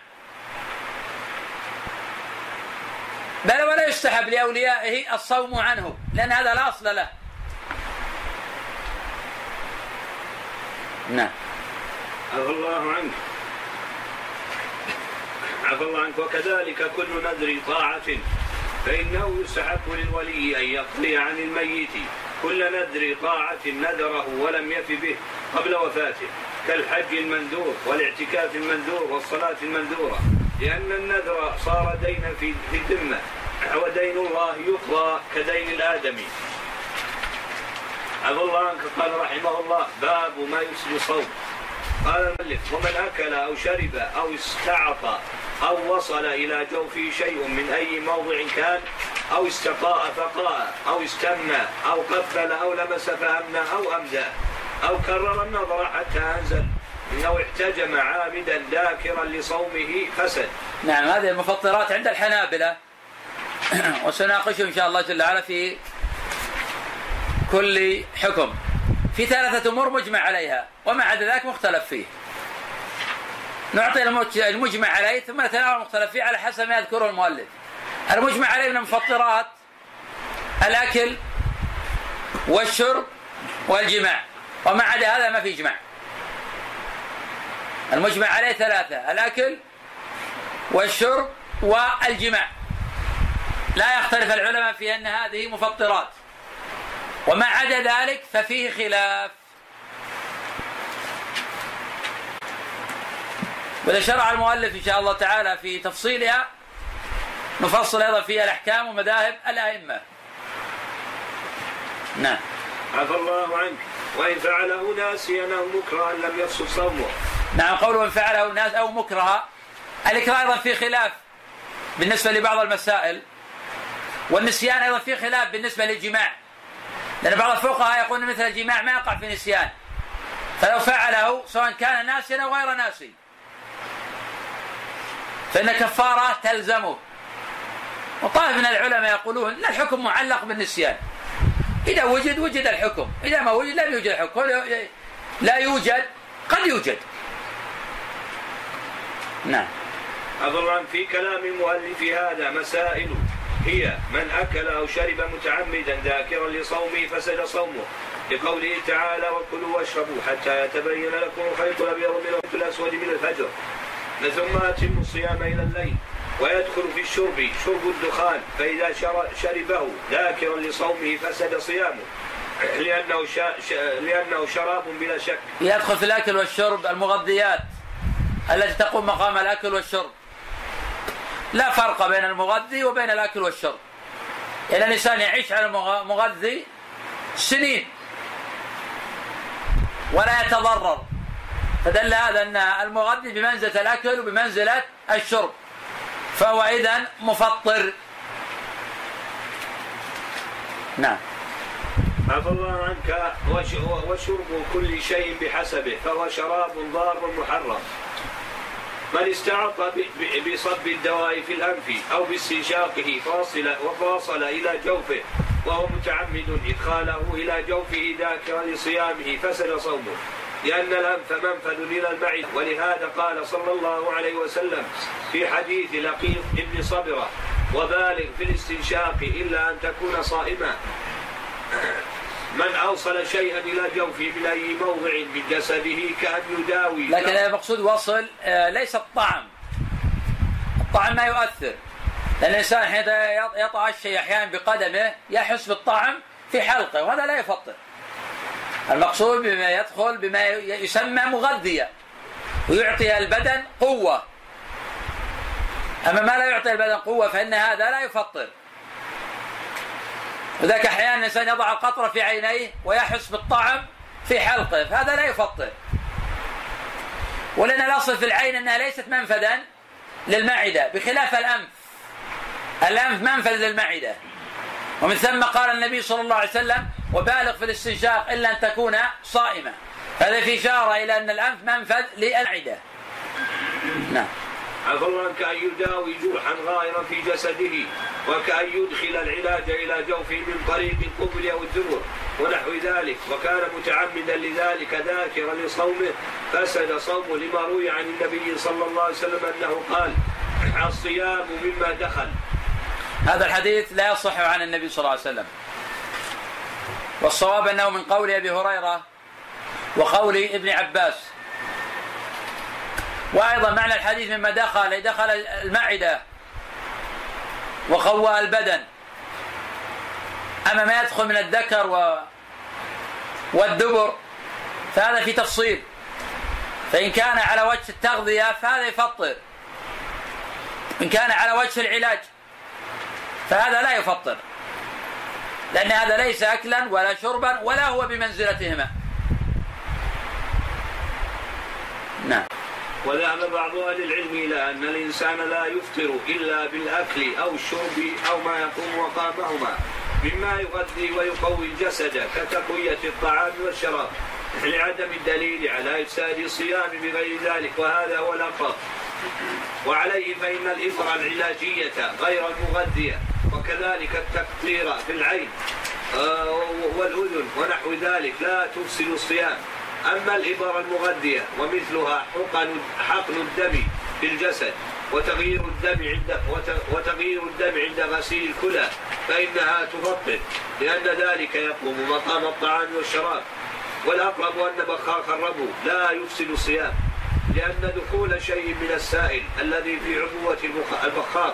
بل ولا يستحب لأوليائه الصوم عنه لأن هذا لا أصل له. نعم. عفى الله عنك. عفى الله عنك. وكذلك كل نذر طاعة فإنه يستحب للولي أن يقضي عن الميت. كل نذر طاعة نذره ولم يف به قبل وفاته كالحج المنذور والاعتكاف المنذور والصلاة المنذورة لأن النذر صار دينا في الذمة ودين الله يقضى كدين الآدمي. عبد الله عنك قال رحمه الله باب ما يسلي صوم. قال المؤلف ومن أكل أو شرب أو استعطى أو وصل إلى جوفه شيء من أي موضع كان أو استقاء فقاء أو استمنى أو قبل أو لمس فأمنى أو أمدى أو كرر النظر حتى أنزل. إنه احتجم عامدا ذاكرا لصومه فسد. نعم هذه المفطرات عند الحنابلة. وسناقشه إن شاء الله جل وعلا في كل حكم. في ثلاثة أمور مجمع عليها وما عدا ذلك مختلف فيه. نعطي المجمع عليه ثم نتناول المختلف فيه على حسب ما يذكره المؤلف. المجمع عليه من المفطرات الأكل والشرب والجماع. وما عدا هذا ما في إجماع. المجمع عليه ثلاثة الأكل والشرب والجماع. لا يختلف العلماء في أن هذه مفطرات. وما عدا ذلك ففيه خلاف. وإذا شرع المؤلف إن شاء الله تعالى في تفصيلها نفصل أيضا فيها الأحكام ومذاهب الأئمة. نعم. عفى الله عنك. وإن فعله ناسيا أو مكرها لم يفسد صومه. نعم قوله إن فعله الناس أو مكرها. الإكراه أيضا في خلاف بالنسبة لبعض المسائل والنسيان أيضا في خلاف بالنسبة للجماع. لأن بعض الفقهاء يقول مثل الجماع ما يقع في نسيان. فلو فعله سواء كان ناسيا أو غير ناسي. فإن كفارة تلزمه. وطائف من العلماء يقولون إن الحكم معلق بالنسيان. إذا وجد وجد الحكم. إذا ما وجد لم يوجد الحكم. لا يوجد قد يوجد. نعم. أظن في كلام المؤلف هذا مسائل. هي من أكل أو شرب متعمدا ذاكرا لصومه فسد صومه. لقوله تعالى وكلوا واشربوا حتى يتبين لكم الخيط الأبيض من الخيط الأسود من الفجر. ثم أتموا الصيام إلى الليل ويدخل في الشرب شرب الدخان فإذا شربه ذاكرا لصومه فسد صيامه. لأنه لأنه شراب بلا شك. يدخل في الأكل والشرب المغذيات التي تقوم مقام الأكل والشرب. لا فرق بين المغذي وبين الأكل والشرب. إن الإنسان يعيش على المغذي سنين. ولا يتضرر. فدل هذا أن المغذي بمنزلة الأكل وبمنزلة الشرب. فهو إذا مفطر. نعم. عفى الله عنك. وشرب كل شيء بحسبه. فهو شراب ضار محرم. من استعط بصب الدواء في الأنف أو باستنشاقه فوصل وفاصل إلى جوفه وهو متعمد إدخاله إلى جوفه ذاكرا لصيامه فسد صومه. لأن الأنف منفذ إلى المعدة ولهذا قال صلى الله عليه وسلم في حديث لقيط ابن صبرة وبالغ في الاستنشاق إلا أن تكون صائما. من أوصل شيئا إلى جوفه من أي موضع من جسده كأن يداوي. لكن المقصود وصل آه، ليس الطعم. الطعم ما يؤثر. لأن الإنسان حين يطع الشيء أحيانا بقدمه يحس بالطعم في حلقه وهذا لا يفطر. المقصود بما يدخل بما يسمى مغذيا ويعطي البدن قوة. أما ما لا يعطي البدن قوة فإن هذا لا يفطر. وذاك أحيانا الإنسان يضع القطرة في عينيه ويحس بالطعم في حلقه فهذا لا يفطر. ولأن الأصل في العين أنها ليست منفذا للمعدة بخلاف الأنف. الأنف منفذ للمعدة. ومن ثم قال النبي صلى الله عليه وسلم وبالغ في الاستنشاق إلا أن تكون صائمة. هذا في إشارة إلى أن الأنف منفذ للمعدة. نعم. الله كأن يداوي جرحا غائرا في جسده وكأن يدخل العلاج إلى جوفه من طريق القبل أو الدبر ونحو ذلك وكان متعمدا لذلك ذاكرا لصومه فسد صومه لما روي عن النبي صلى الله عليه وسلم أنه قال الصيام مما دخل. هذا الحديث لا يصح عن النبي صلى الله عليه وسلم. والصواب أنه من قول أبي هريرة وقول ابن عباس وأيضا معنى الحديث مما دخل دخل المعدة وقوى البدن. أما ما يدخل من الذكر و والدبر فهذا في تفصيل. فإن كان على وجه التغذية فهذا يفطر. إن كان على وجه العلاج فهذا لا يفطر. لأن هذا ليس أكلا ولا شربا ولا هو بمنزلتهما نعم وذهب بعض أهل العلم إلى أن الإنسان لا يفطر إلا بالأكل أو الشرب أو ما يقوم مقامهما مما يغذي ويقوي الجسد كتقوية الطعام والشراب. لعدم الدليل على إفساد الصيام بغير ذلك وهذا هو الأقرب. وعليه فإن الإفرة العلاجية غير المغذية وكذلك التقطير في العين آه، والأذن ونحو ذلك لا تفسد الصيام. أما الإبر المغذية ومثلها حقن حقن الدم في الجسد وتغيير الدم عند وتغيير الدم عند غسيل الكلى فإنها تفطر لأن ذلك يقوم مقام الطعام والشراب. والأقرب أن بخاخ الربو لا يفسد الصيام لأن دخول شيء من السائل الذي في عبوة البخاخ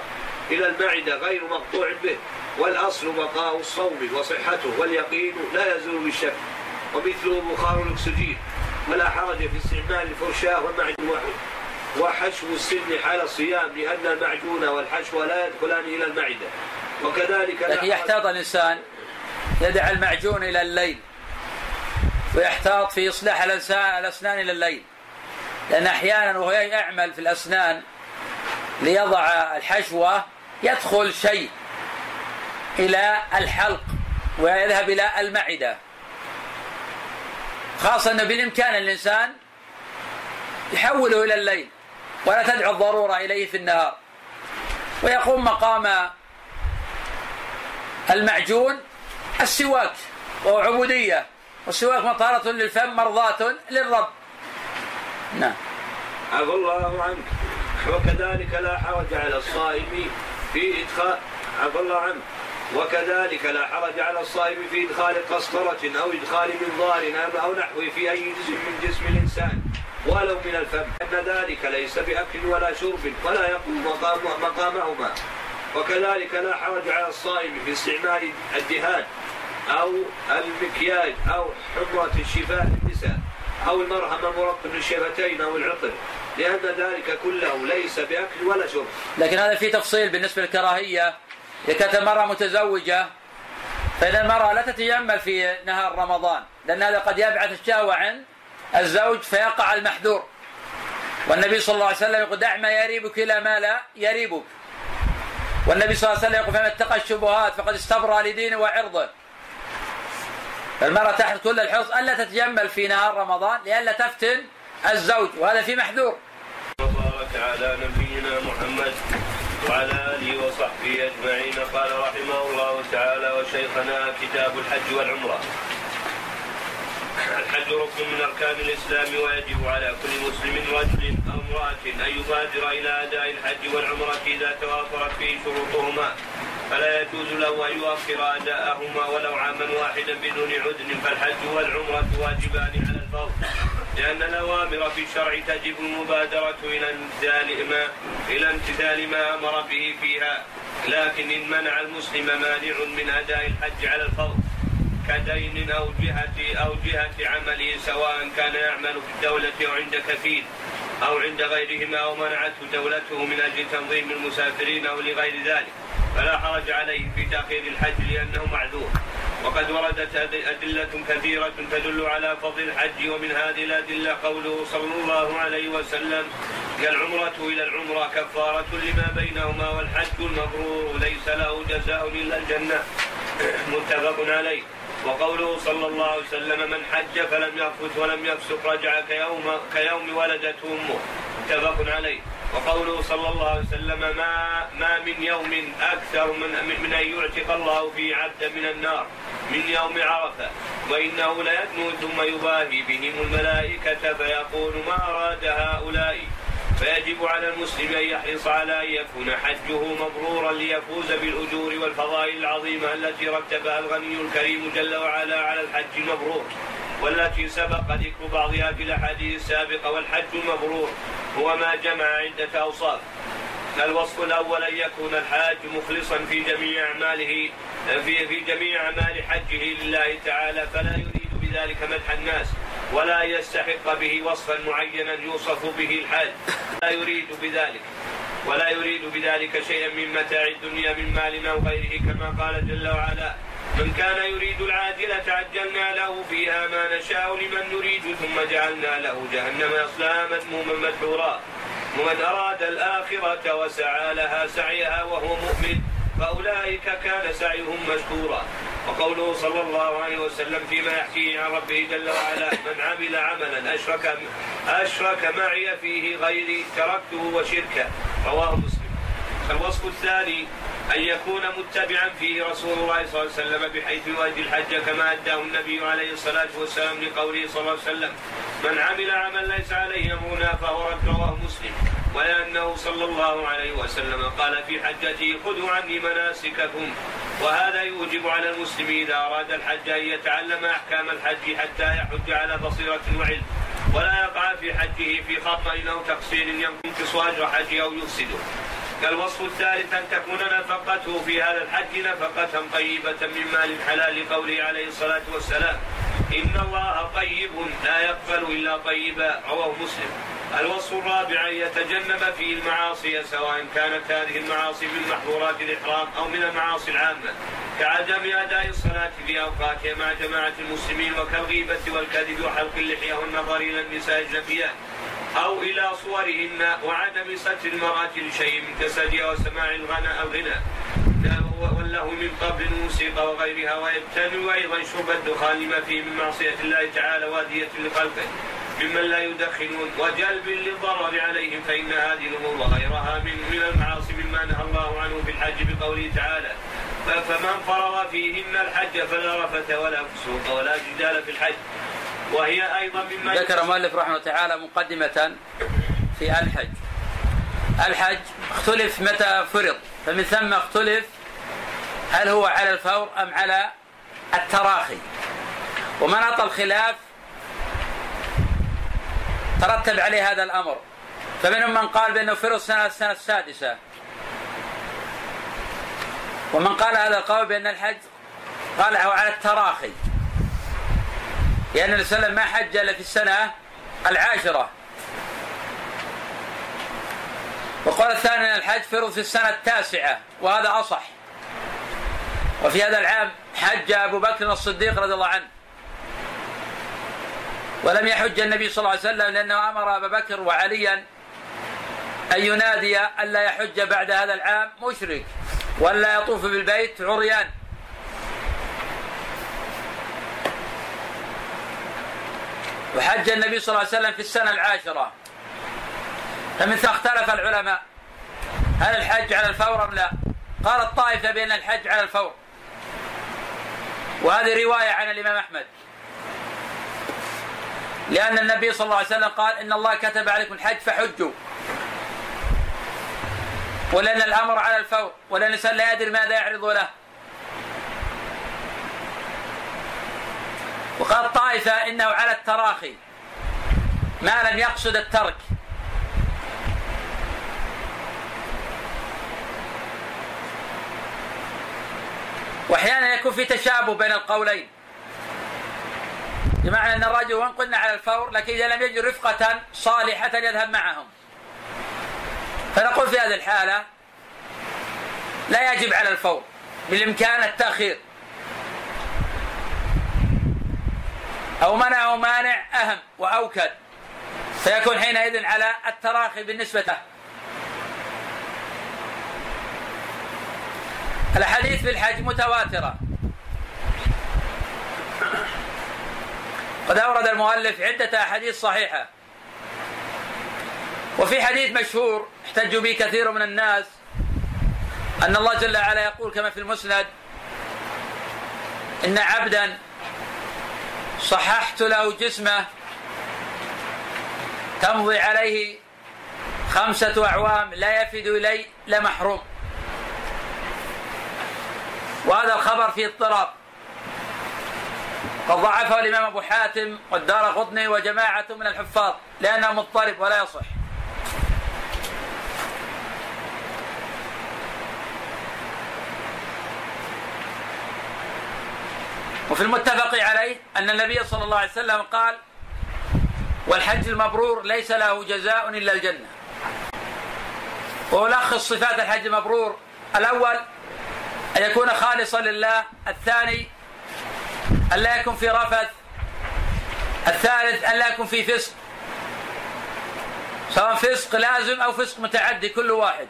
إلى المعدة غير مقطوع به والأصل بقاء الصوم وصحته واليقين لا يزول بالشك. ومثله بخار الأكسجين. ولا حرج في استعمال الفرشاة والمعجون وحشو السن حال الصيام لأن المعجون والحشو لا يدخلان إلى المعدة. وكذلك لكن يحتاط الإنسان. يدع المعجون إلى الليل. ويحتاط في إصلاح الأسنان إلى الليل. لأن أحيانا وهو يعمل في الأسنان ليضع الحشوة يدخل شيء إلى الحلق ويذهب إلى المعدة. خاصة أنه بالإمكان الإنسان يحوله إلى الليل ولا تدعو الضرورة إليه في النهار. ويقوم مقام المعجون السواك وهو عبودية. والسواك مطهرة للفم مرضاة للرب. نعم. عفى الله عنك. وكذلك لا حرج على الصائم في إدخال عفى الله عنك. وكذلك لا حرج على الصائم في إدخال قسطرة أو إدخال منظار أو- نحوه في أي جزء من جسم الإنسان ولو من الفم. أن ذلك ليس بأكل ولا شرب ولا يقوم مقام مقامهما. وكذلك لا حرج على الصائم في استعمال الدهان أو المكياج أو حمرة الشفاء للنساء أو المرهم المرطب للشفتين أو العطر لأن ذلك كله ليس بأكل ولا شرب. لكن هذا في تفصيل بالنسبة للكراهية. إذا كانت المرأة متزوجة فإن المرأة لا تتجمل في نهار رمضان لأن هذا قد يبعث الشهوة عن الزوج فيقع المحذور. والنبي صلى الله عليه وسلم يقول دع ما يريبك إلى ما لا يريبك. والنبي صلى الله عليه وسلم يقول فمن اتقى الشبهات فقد استبرى لدينه وعرضه. فالمرأة تحت كل الحرص ألا تتجمل في نهار رمضان لئلا تفتن الزوج وهذا في محذور. وبارك على نبينا محمد وعلى آله وصحبه أجمعين قال رحمه الله تعالى وشيخنا كتاب الحج والعمرة. الحج ركن من أركان الإسلام ويجب على كل مسلم رجل أو امرأة أن يبادر إلى أداء الحج والعمرة إذا توافرت فيه شروطهما فلا يجوز له أن يؤخر أداءهما ولو عاما واحدا بدون عذر فالحج والعمرة واجبان على الفور لأن الأوامر في الشرع تجب المبادرة إلى امتثال ما إلى امتثال ما أمر به فيها، لكن إن منع المسلم مانع من أداء الحج على الفور كدين أو جهة أو جهة عمله سواء كان يعمل في الدولة أو عند كفيل أو عند غيرهما أو منعته دولته من أجل تنظيم المسافرين أو لغير ذلك، فلا حرج عليه في تأخير الحج لأنه معذور. وقد وردت أد- أدلة كثيرة تدل على فضل الحج ومن هذه الأدلة قوله صلى الله عليه وسلم العمرة إلى العمرة كفارة لما بينهما والحج المبرور ليس له جزاء إلا الجنة. متفق عليه. وقوله صلى الله عليه وسلم من حج فلم يرفث ولم يفسق رجع كيوم كيوم ولدته أمه. متفق عليه. وقوله صلى الله عليه وسلم ما ما من يوم أكثر من من أن يعتق الله فيه عبدا من النار من يوم عرفة. وإنه ليدنو ثم يباهي بهم الملائكة فيقول ما أراد هؤلاء. فيجب على المسلم أن يحرص على أن يكون حجه مبرورا ليفوز بالأجور والفضائل العظيمة التي رتبها الغني الكريم جل وعلا على الحج المبرور. والتي سبق ذكر بعضها في الأحاديث السابقة والحج المبرور هو ما جمع عدة أوصاف. الوصف الأول أن يكون الحاج مخلصا في جميع أعماله في في جميع أعمال حجه لله تعالى فلا يريد بذلك مدح الناس ولا يستحق به وصفا معينا يوصف به الحاج. لا يريد بذلك ولا يريد بذلك شيئا من متاع الدنيا من مال أو غيره كما قال جل وعلا من كان يريد العاجلة عجلنا له فيها ما نشاء لمن نريد ثم جعلنا له جهنم يصلاها مذموما مدحورا. ومن أراد الآخرة وسعى لها سعيها وهو مؤمن فأولئك كان سعيهم مشكورا. وقوله صلى الله عليه وسلم فيما يحكيه عن ربه جل وعلا من عمل عملا أشرك أشرك معي فيه غيري تركته وشركه. رواه مسلم. الوصف الثاني أن يكون متبعا فيه رسول الله صلى الله عليه وسلم بحيث يؤدي الحج كما أداه النبي عليه الصلاة والسلام لقوله صلى الله عليه وسلم من عمل عملا ليس عليه أمرنا فهو رد رواه مسلم. ولأنه صلى الله عليه وسلم قال في حجته خذوا عني مناسككم. وهذا يوجب على المسلم إذا أراد الحج أن يتعلم أحكام الحج حتى يحج على بصيرة وعلم ولا يقع في حجه في خطأ أو تقصير ينقص أجر حجه أو يفسده. الوصف الثالث أن تكون نفقته في هذا الحج نفقة طيبة من مال الحلال لقوله عليه الصلاة والسلام. إن الله طيب لا يقبل إلا طيبا رواه مسلم. الوصف الرابع أن يتجنب فيه المعاصي سواء كانت هذه المعاصي من محظورات الإحرام أو من المعاصي العامة. كعدم أداء الصلاة في أوقاتها مع جماعة المسلمين وكالغيبة والكذب وحلق اللحية والنظر إلى النساء الجنبيات أو إلى صورهن وعدم ستر المرأة لشيء من جسدها وسماع الغنى الغنى والله من قبل الموسيقى وغيرها ويبتني أيضا شرب الدخان لما فيه من معصية الله تعالى وادية لخلقه ممن لا يدخنون. وجلب للضرر عليهم فإن هذه الأمور وغيرها من من المعاصي مما نهى الله عنه في الحج بقوله تعالى فمن فرغ فيهن الحج فلا رفث ولا فسوق ولا جدال في الحج. وهي أيضا مما ذكر المؤلف رحمه الله تعالى مقدمة في الحج. الحج اختلف متى فرض فمن ثم اختلف هل هو على الفور أم على التراخي. ومناط الخلاف ترتب عليه هذا الأمر. فمنهم من قال بأنه فرض السنة السنة السادسة. ومن قال هذا القول بأن الحج قالعه على التراخي. لأن النبي صلى الله عليه وسلم ما حج إلا في السنة العاشرة. وقال الثاني الحج فرض في السنة التاسعة وهذا أصح. وفي هذا العام حج أبو بكر الصديق رضي الله عنه. ولم يحج النبي صلى الله عليه وسلم لأنه أمر أبا بكر وعليا أن ينادي ألا يحج بعد هذا العام مشرك ولا يطوف بالبيت عريان. وحج النبي صلى الله عليه وسلم في السنة العاشرة. فمن اختلف العلماء هل الحج على الفور أم لا؟ قال الطائفة بأن الحج على الفور. وهذه رواية عن الإمام أحمد. لأن النبي صلى الله عليه وسلم قال إن الله كتب عليكم الحج فحجوا. ولأن الأمر على الفور ولأن الإنسان لا يدري ماذا يعرض له. وقال الطائفة إنه على التراخي ما لم يقصد الترك. وأحيانا يكون في تشابه بين القولين. بمعنى أن الرجل وإن قلنا على الفور لكن إذا لم يجد رفقة صالحة يذهب معهم. فنقول في هذه الحالة لا يجب على الفور بالإمكان التأخير. أو منعه مانع أهم وأوكد. فيكون حينئذ على التراخي بالنسبة له. الأحاديث في الحج متواترة. قد أورد المؤلف عدة أحاديث صحيحة. وفي حديث مشهور احتج به كثير من الناس أن الله جل وعلا يقول كما في المسند إن عبدا صححت له جسمه. تمضي عليه خمسة أعوام لا يفد إلي لمحروم وهذا الخبر فيه اضطراب. قد ضعفه الإمام أبو حاتم والدار قطني وجماعة من الحفاظ لأنه مضطرب ولا يصح. وفي المتفق عليه أن النبي صلى الله عليه وسلم قال والحج المبرور ليس له جزاء إلا الجنة. وألخص صفات الحج المبرور الأول أن يكون خالصا لله. الثاني أن لا يكون في رفث. الثالث أن لا يكون في فسق. سواء فسق لازم أو فسق متعدي كل واحد.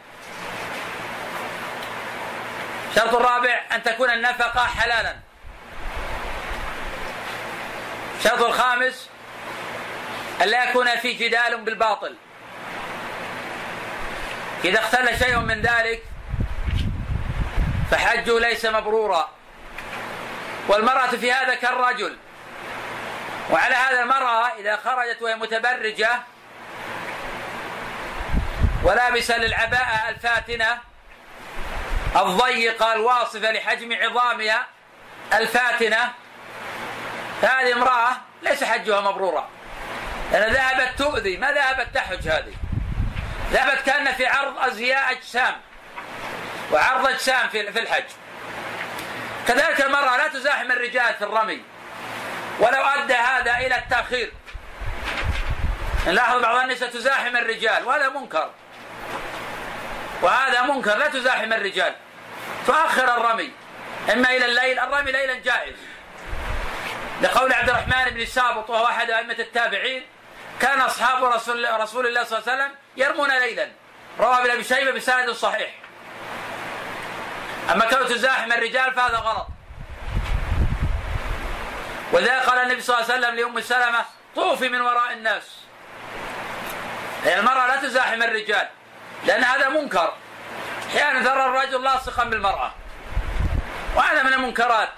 الشرط الرابع أن تكون النفقة حلالا. الشرط الخامس أن لا يكون في جدال بالباطل. إذا اختل شيء من ذلك فحجه ليس مبرورا. والمرأة في هذا كالرجل. وعلى هذا المرأة إذا خرجت وهي متبرجة ولابسة للعباءة الفاتنة الضيقة الواصفة لحجم عظامها الفاتنة فهذه امرأة ليس حجها مبرورا. لأن ذهبت تؤذي. ما ذهبت تحج هذه؟ ذهبت كأن في عرض أزياء أجسام. وعرض أجسام في الحج. كذلك المرأة لا تزاحم الرجال في الرمي. ولو أدى هذا إلى التأخير. نلاحظ بعض النساء تزاحم الرجال. وهذا منكر. وهذا منكر. لا تزاحم الرجال. تؤخر الرمي. إما إلى الليل. الرمي ليلا جائز. لقول عبد الرحمن بن سابط وهو احد أئمة التابعين كان أصحاب رسول رسول الله صلى الله عليه وسلم يرمون ليلا. روى ابن أبي شيبة بسند صحيح. أما كون تزاحم الرجال فهذا غلط. ولذلك قال النبي صلى الله عليه وسلم لأم سلمة طوفي من وراء الناس. هي المرأة لا تزاحم الرجال لأن هذا منكر. أحيانا ترى الرجل لاصقا بالمرأة. وهذا من المنكرات.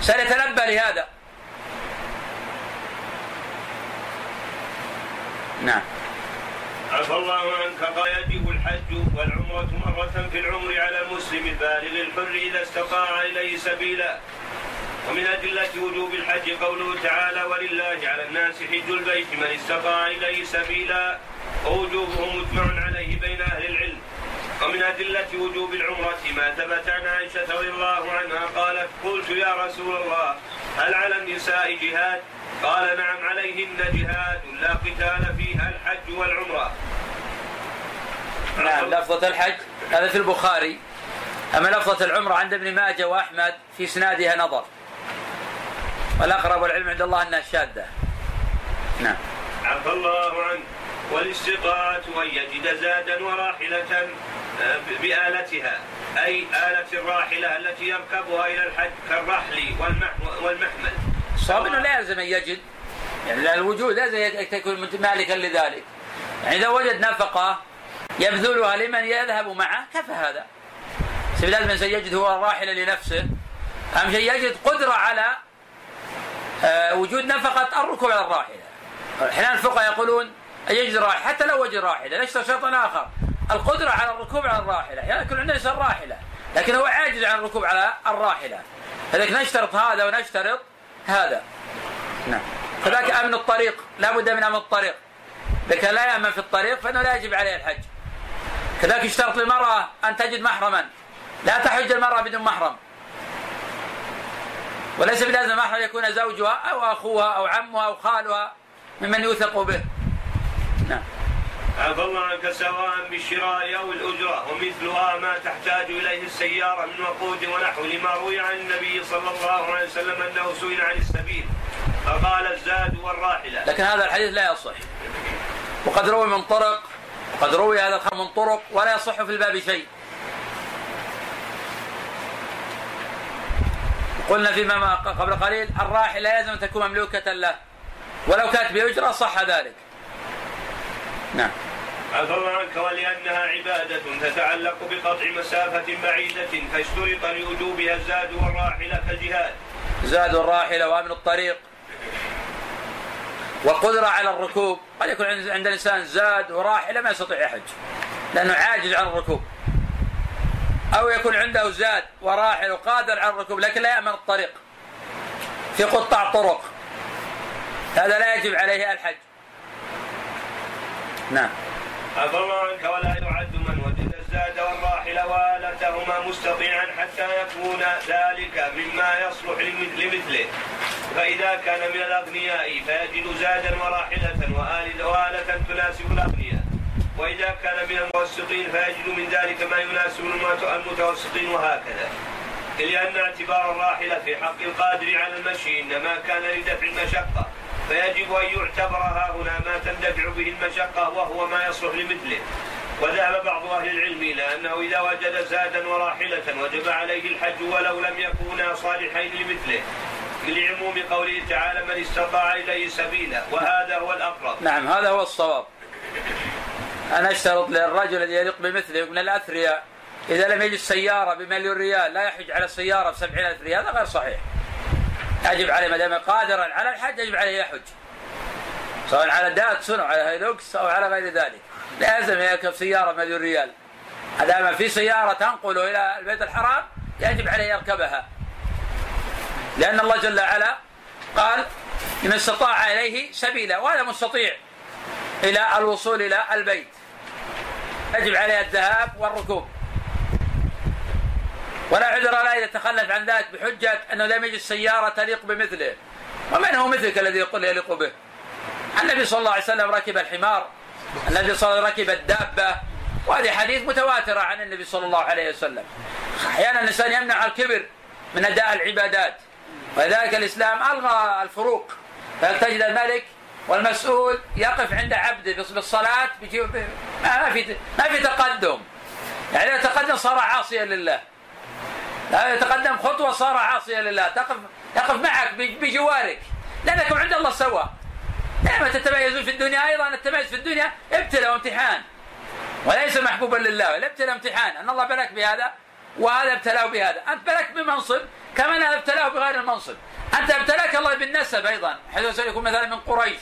سيتنبه لهذا. نعم. عفى الله عنك قال يجب الحج والعمرة مرة في العمر على المسلم البالغ الحر إذا استطاع إليه سبيلا. ومن أدلة وجوب الحج قوله تعالى ولله على الناس حج البيت من استطاع إليه سبيلا. ووجوبه مجمع عليه بين أهل العلم. ومن أدلة وجوب العمرة ما ثبت عن عائشة رضي الله عنها قالت قلت يا رسول الله هل على النساء جهاد؟ قال نعم عليهن جهاد لا قتال فيها الحج والعمرة. نعم لفظة الحج. هذا في البخاري. أما لفظة العمرة عند ابن ماجه وأحمد في إسنادها نظر. والأقرب العلم عند الله أنها شاذة. نعم. عفى الله عنه. والاستطاعة أن يجد زادا وراحلة آه، بآلتها. أي آلة الراحلة التي يركبها إلى الحج كالرحل والمح- والمحمل. الصواب انه لا يلزم أن يجد. يعني الوجود لازم يكون مالكا لذلك. يعني اذا وجد نفقة يبذلها لمن يذهب معه كفى هذا. لازم الإنسان يجد هو الراحله لنفسه. أهم شيء يجد قدرة على آه، وجود نفقة الركوب على الراحلة. أحيانا الفقهاء يقولون أن يجد راحلة حتى لو وجد راحلة نشترط شرطا آخر. القدرة على الركوب على الراحلة. أحيانا يكون عندنا راحلة لكن هو عاجز عن الركوب على الراحلة. لذلك نشترط هذا ونشترط هذا. نعم. كذلك أمن الطريق. لا بد من أمن الطريق. لكن لا يأمن في الطريق فإنه لا يجب عليه الحج. كذلك يشترط للمرأة أن تجد محرما. لا تحج المرأة بدون محرم. وليس بلازم محرم يكون زوجها أو أخوها أو عمها أو خالها ممن يوثق به. نعم. عفى الله عنك سواء بالشراء أو الأجرة ومثلها ما تحتاج إليه السيارة من وقود ونحو لما روي عن النبي صلى الله عليه وسلم أنه سئل عن السبيل فقال الزاد والراحلة. لكن هذا الحديث لا يصح. وقد روي من طرق وقد روي هذا الخبر من طرق ولا يصح في الباب شيء. قلنا فيما ما قبل قليل الراحل لا يلزم أن تكون مملوكة له. ولو كانت بأجرة صح ذلك. نعم. عفى الله عنك ولانها عبادة تتعلق بقطع مسافة بعيدة فاشترط لوجوبها الزاد والراحلة كالجهاد. زاد الراحله وأمن الطريق. والقدرة على الركوب. قد يكون عند عند الإنسان زاد وراحلة ما يستطيع يحج لأنه عاجز عن الركوب. أو يكون عنده زاد وراحل وقادر على الركوب لكن لا يأمن الطريق. في قطاع طرق. هذا لا يجب عليه الحج. نعم. الله عنك ولا يعد من وجد الزاد والراحل وآلتهما مستطيعا حتى يكون ذلك مما يصلح لم- لمثله. فإذا كان من الأغنياء فيجد زادا وراحلة وآل- وآلة تناسب الأغنياء. وإذا كان من المتوسطين فيجد من ذلك ما يناسب المت- المتوسطين وهكذا. لأن اعتبار الراحلة في حق القادر على المشي إنما كان لدفع المشقة. فيجب أن يعتبر ها هنا ما تندفع به المشقة وهو ما يصلح لمثله. وذهب بعض أهل العلم إلى أنه إذا وجد زادا وراحلة وجب عليه الحج ولو لم يكونا صالحين لمثله. لعموم قوله تعالى من استطاع إليه سبيلا وهذا هو الأقرب. نعم هذا هو الصواب. أنا أشترط للرجل الذي يليق بمثله من الأثرياء. إذا لم يجد سيارة بمليون ريال لا يحج على السيارة بسبعين ألف ريال هذا غير صحيح. يجب عليه ما دام قادرا على الحج يجب عليه يحج. سواء على داتسون أو على هيلوكس أو على غير ذلك. لازم يركب سيارة مليون ريال. ما في سيارة تنقله إلى البيت الحرام يجب عليه يركبها. لأن الله جل وعلا قال لمن استطاع إليه سبيلا وهذا مستطيع إلى الوصول إلى البيت. يجب عليه الذهاب والركوب. ولا عذر له اذا تخلف عن ذلك بحجة أنه لم يجد سيارة تليق بمثله. ومن هو مثلك الذي يقول يليق به؟ النبي صلى الله عليه وسلم ركب الحمار النبي صلى الله عليه وسلم ركب الدابة وهذه حديث متواترة عن النبي صلى الله عليه وسلم. أحيانا الإنسان يمنع الكبر من أداء العبادات ولذلك الإسلام ألغى الفروق. فتجد الملك والمسؤول يقف عند عبده بالصلاة؟ ما في ما في تقدم. يعني إذا تقدم صار عاصيا لله. لا يتقدم خطوة صار عاصيا لله. تقف يقف معك بجوارك. لانكم عند الله سواء لما تتميزون في الدنيا أيضا التميز في الدنيا ابتلاء وامتحان. وليس محبوبا لله الابتلاء امتحان أن الله بلك بهذا وهذا ابتلاه بهذا. أنت بلك بمنصب كما هذا ابتلاه بغير المنصب. أنت ابتلاك الله بالنسب أيضا. حيث يكون مثلا من قريش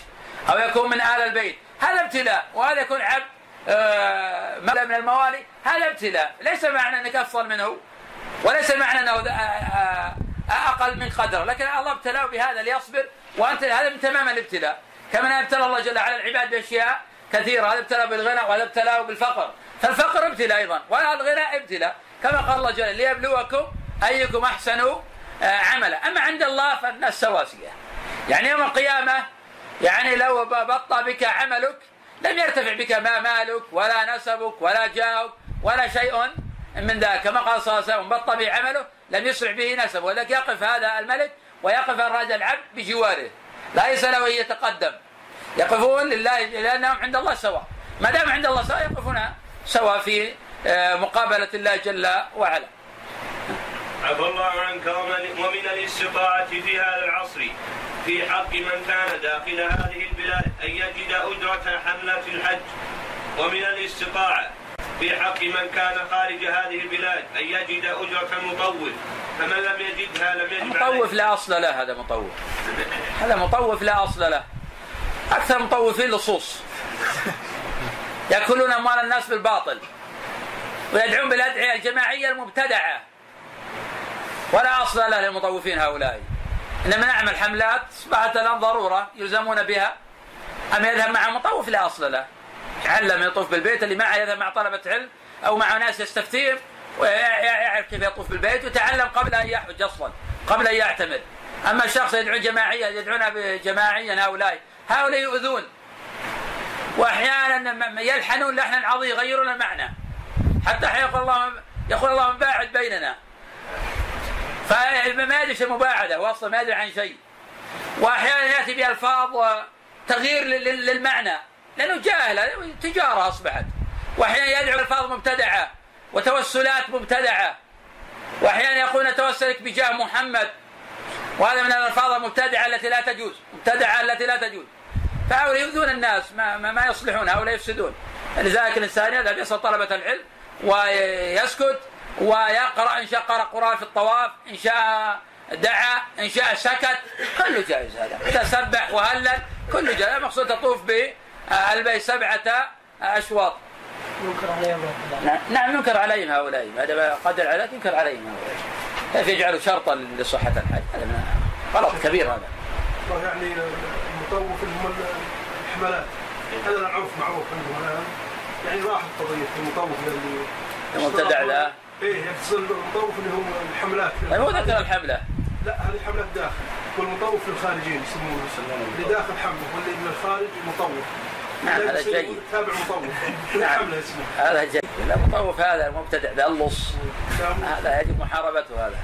أو يكون من آل البيت. هذا ابتلاء وهذا يكون عبد آه من الموالي. هذا ابتلاء. ليس معنى أنك أفضل منه. وليس معنى أنه آه، آه، أقل من قدره لكن الله ابتلاه بهذا ليصبر وأنت هذا من تمام الابتلاء. كما ابتلى الله جل وعلا العباد بأشياء كثيرة هذا ابتلاه بالغنى وهذا ابتلاه بالفقر. فالفقر ابتلاء أيضا والغنى ابتلاء كما قال الله جل ليبلوكم أيكم أحسن آه، عملا. أما عند الله فالناس سواسية. يعني يوم القيامة يعني لو بطى بك عملك لم يرتفع بك ما مالك ولا نسبك ولا جاهك ولا شيء من ذلك كما قال صلى الله عليه وسلم بطى به عمله لم يسرع به نسبه ولكن يقف هذا الملك ويقف الرجل العبد بجواره. ليس له أن يتقدم. يقفون لله لأنهم عند الله سواء. ما دام عند الله سواء يقفون سواء في آه، مقابلة الله جل وعلا. عفى الله عنك ومن الاستطاعة في هذا العصر في حق من كان داخل هذه البلاد أن يجد أجرة حملة الحج. ومن الاستطاعة في حق من كان خارج هذه البلاد أن يجد أجرة المطوف فمن لم يجدها لم يجد مطوف لا أصل له هذا مطوف. هذا مطوف لا أصل له. أكثر مطوفين لصوص. يأكلون أموال الناس بالباطل. ويدعون بالأدعية الجماعية المبتدعة. ولا أصل له للمطوفين هؤلاء. إنما نعمل حملات أصبحت الآن ضرورة يلزمون بها. أما يذهب مع مطوف لا أصل له. يتعلم يطوف بالبيت اللي معه يذهب مع طلبة علم أو مع ناس يستفتيهم ويعرف كيف يطوف بالبيت ويتعلم قبل أن يحج أصلا قبل أن يعتمر أما الشخص يدعو جماعيا يدعون جماعيا هؤلاء هؤلاء يؤذون. وأحيانا يلحنون لحنا عظيم يغيرون المعنى. حتى يقول الله يقول الله باعد بيننا. فما يدري المباعدة واصلا ما يدري عن شيء. وأحيانا يأتي بألفاظ تغيير للمعنى. لأنه جاهل تجارة أصبحت. وأحيانا يدعو ألفاظ مبتدعة وتوسلات مبتدعة. وأحيانا يقول نتوسلك بجاه محمد. وهذا من الألفاظ المبتدعة التي لا تجوز مبتدعة التي لا تجوز. فهؤلاء يؤذون الناس ما, ما, ما يصلحون هؤلاء يفسدون. لذلك الإنسان يذهب يسأل طلبة العلم ويسكت ويقرأ إن شاء قرأ قرآن في الطواف إن شاء دعا إن شاء سكت. كله جائز هذا. تسبح وهلل كله جائز. المقصود تطوف بالبيت سبعة أشواط. ينكر عليهم نعم, نعم ينكر عليهم هؤلاء. هذا قدر عليك ينكر عليهم هؤلاء. كيف يجعلوا شرطا لصحة الحج هذا غلط كبير هذا. يعني المطوف الحملات هذا العرف معروف عندهم يعني راح القضية المطوف اللي المبتدع لا. إيه يقصد المطوف اللي هو الحملات. هو ذكر الحملة. لا هذه حملات داخل. والمطوف للخارجين يسمونه. اللي داخل حملة واللي من الخارج مطوف. نعم هذا جيد. تابع مطوف. نعم. هذا جيد. المطوف هذا المبتدع ذا اللص. هذا يجب محاربته هذا.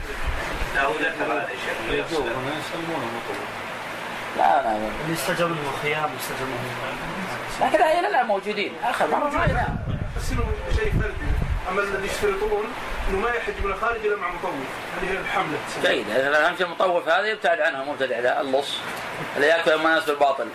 لا هو ذكر هذا الشيء يسلمونه المطوف لا لا اللي استجاب له خيام استجاب له لكن هؤلاء لا موجودين. آخر ما موجودين بس شيء فردي. أما اللي يشترطون إنه ما يحج من الخارج إلا مع مطوف. هذه هي الحملة. جيد. اهم شيء المطوف هذا يبتعد عنها مبتدع. ذا اللص اللي يأكل الناس بالباطل.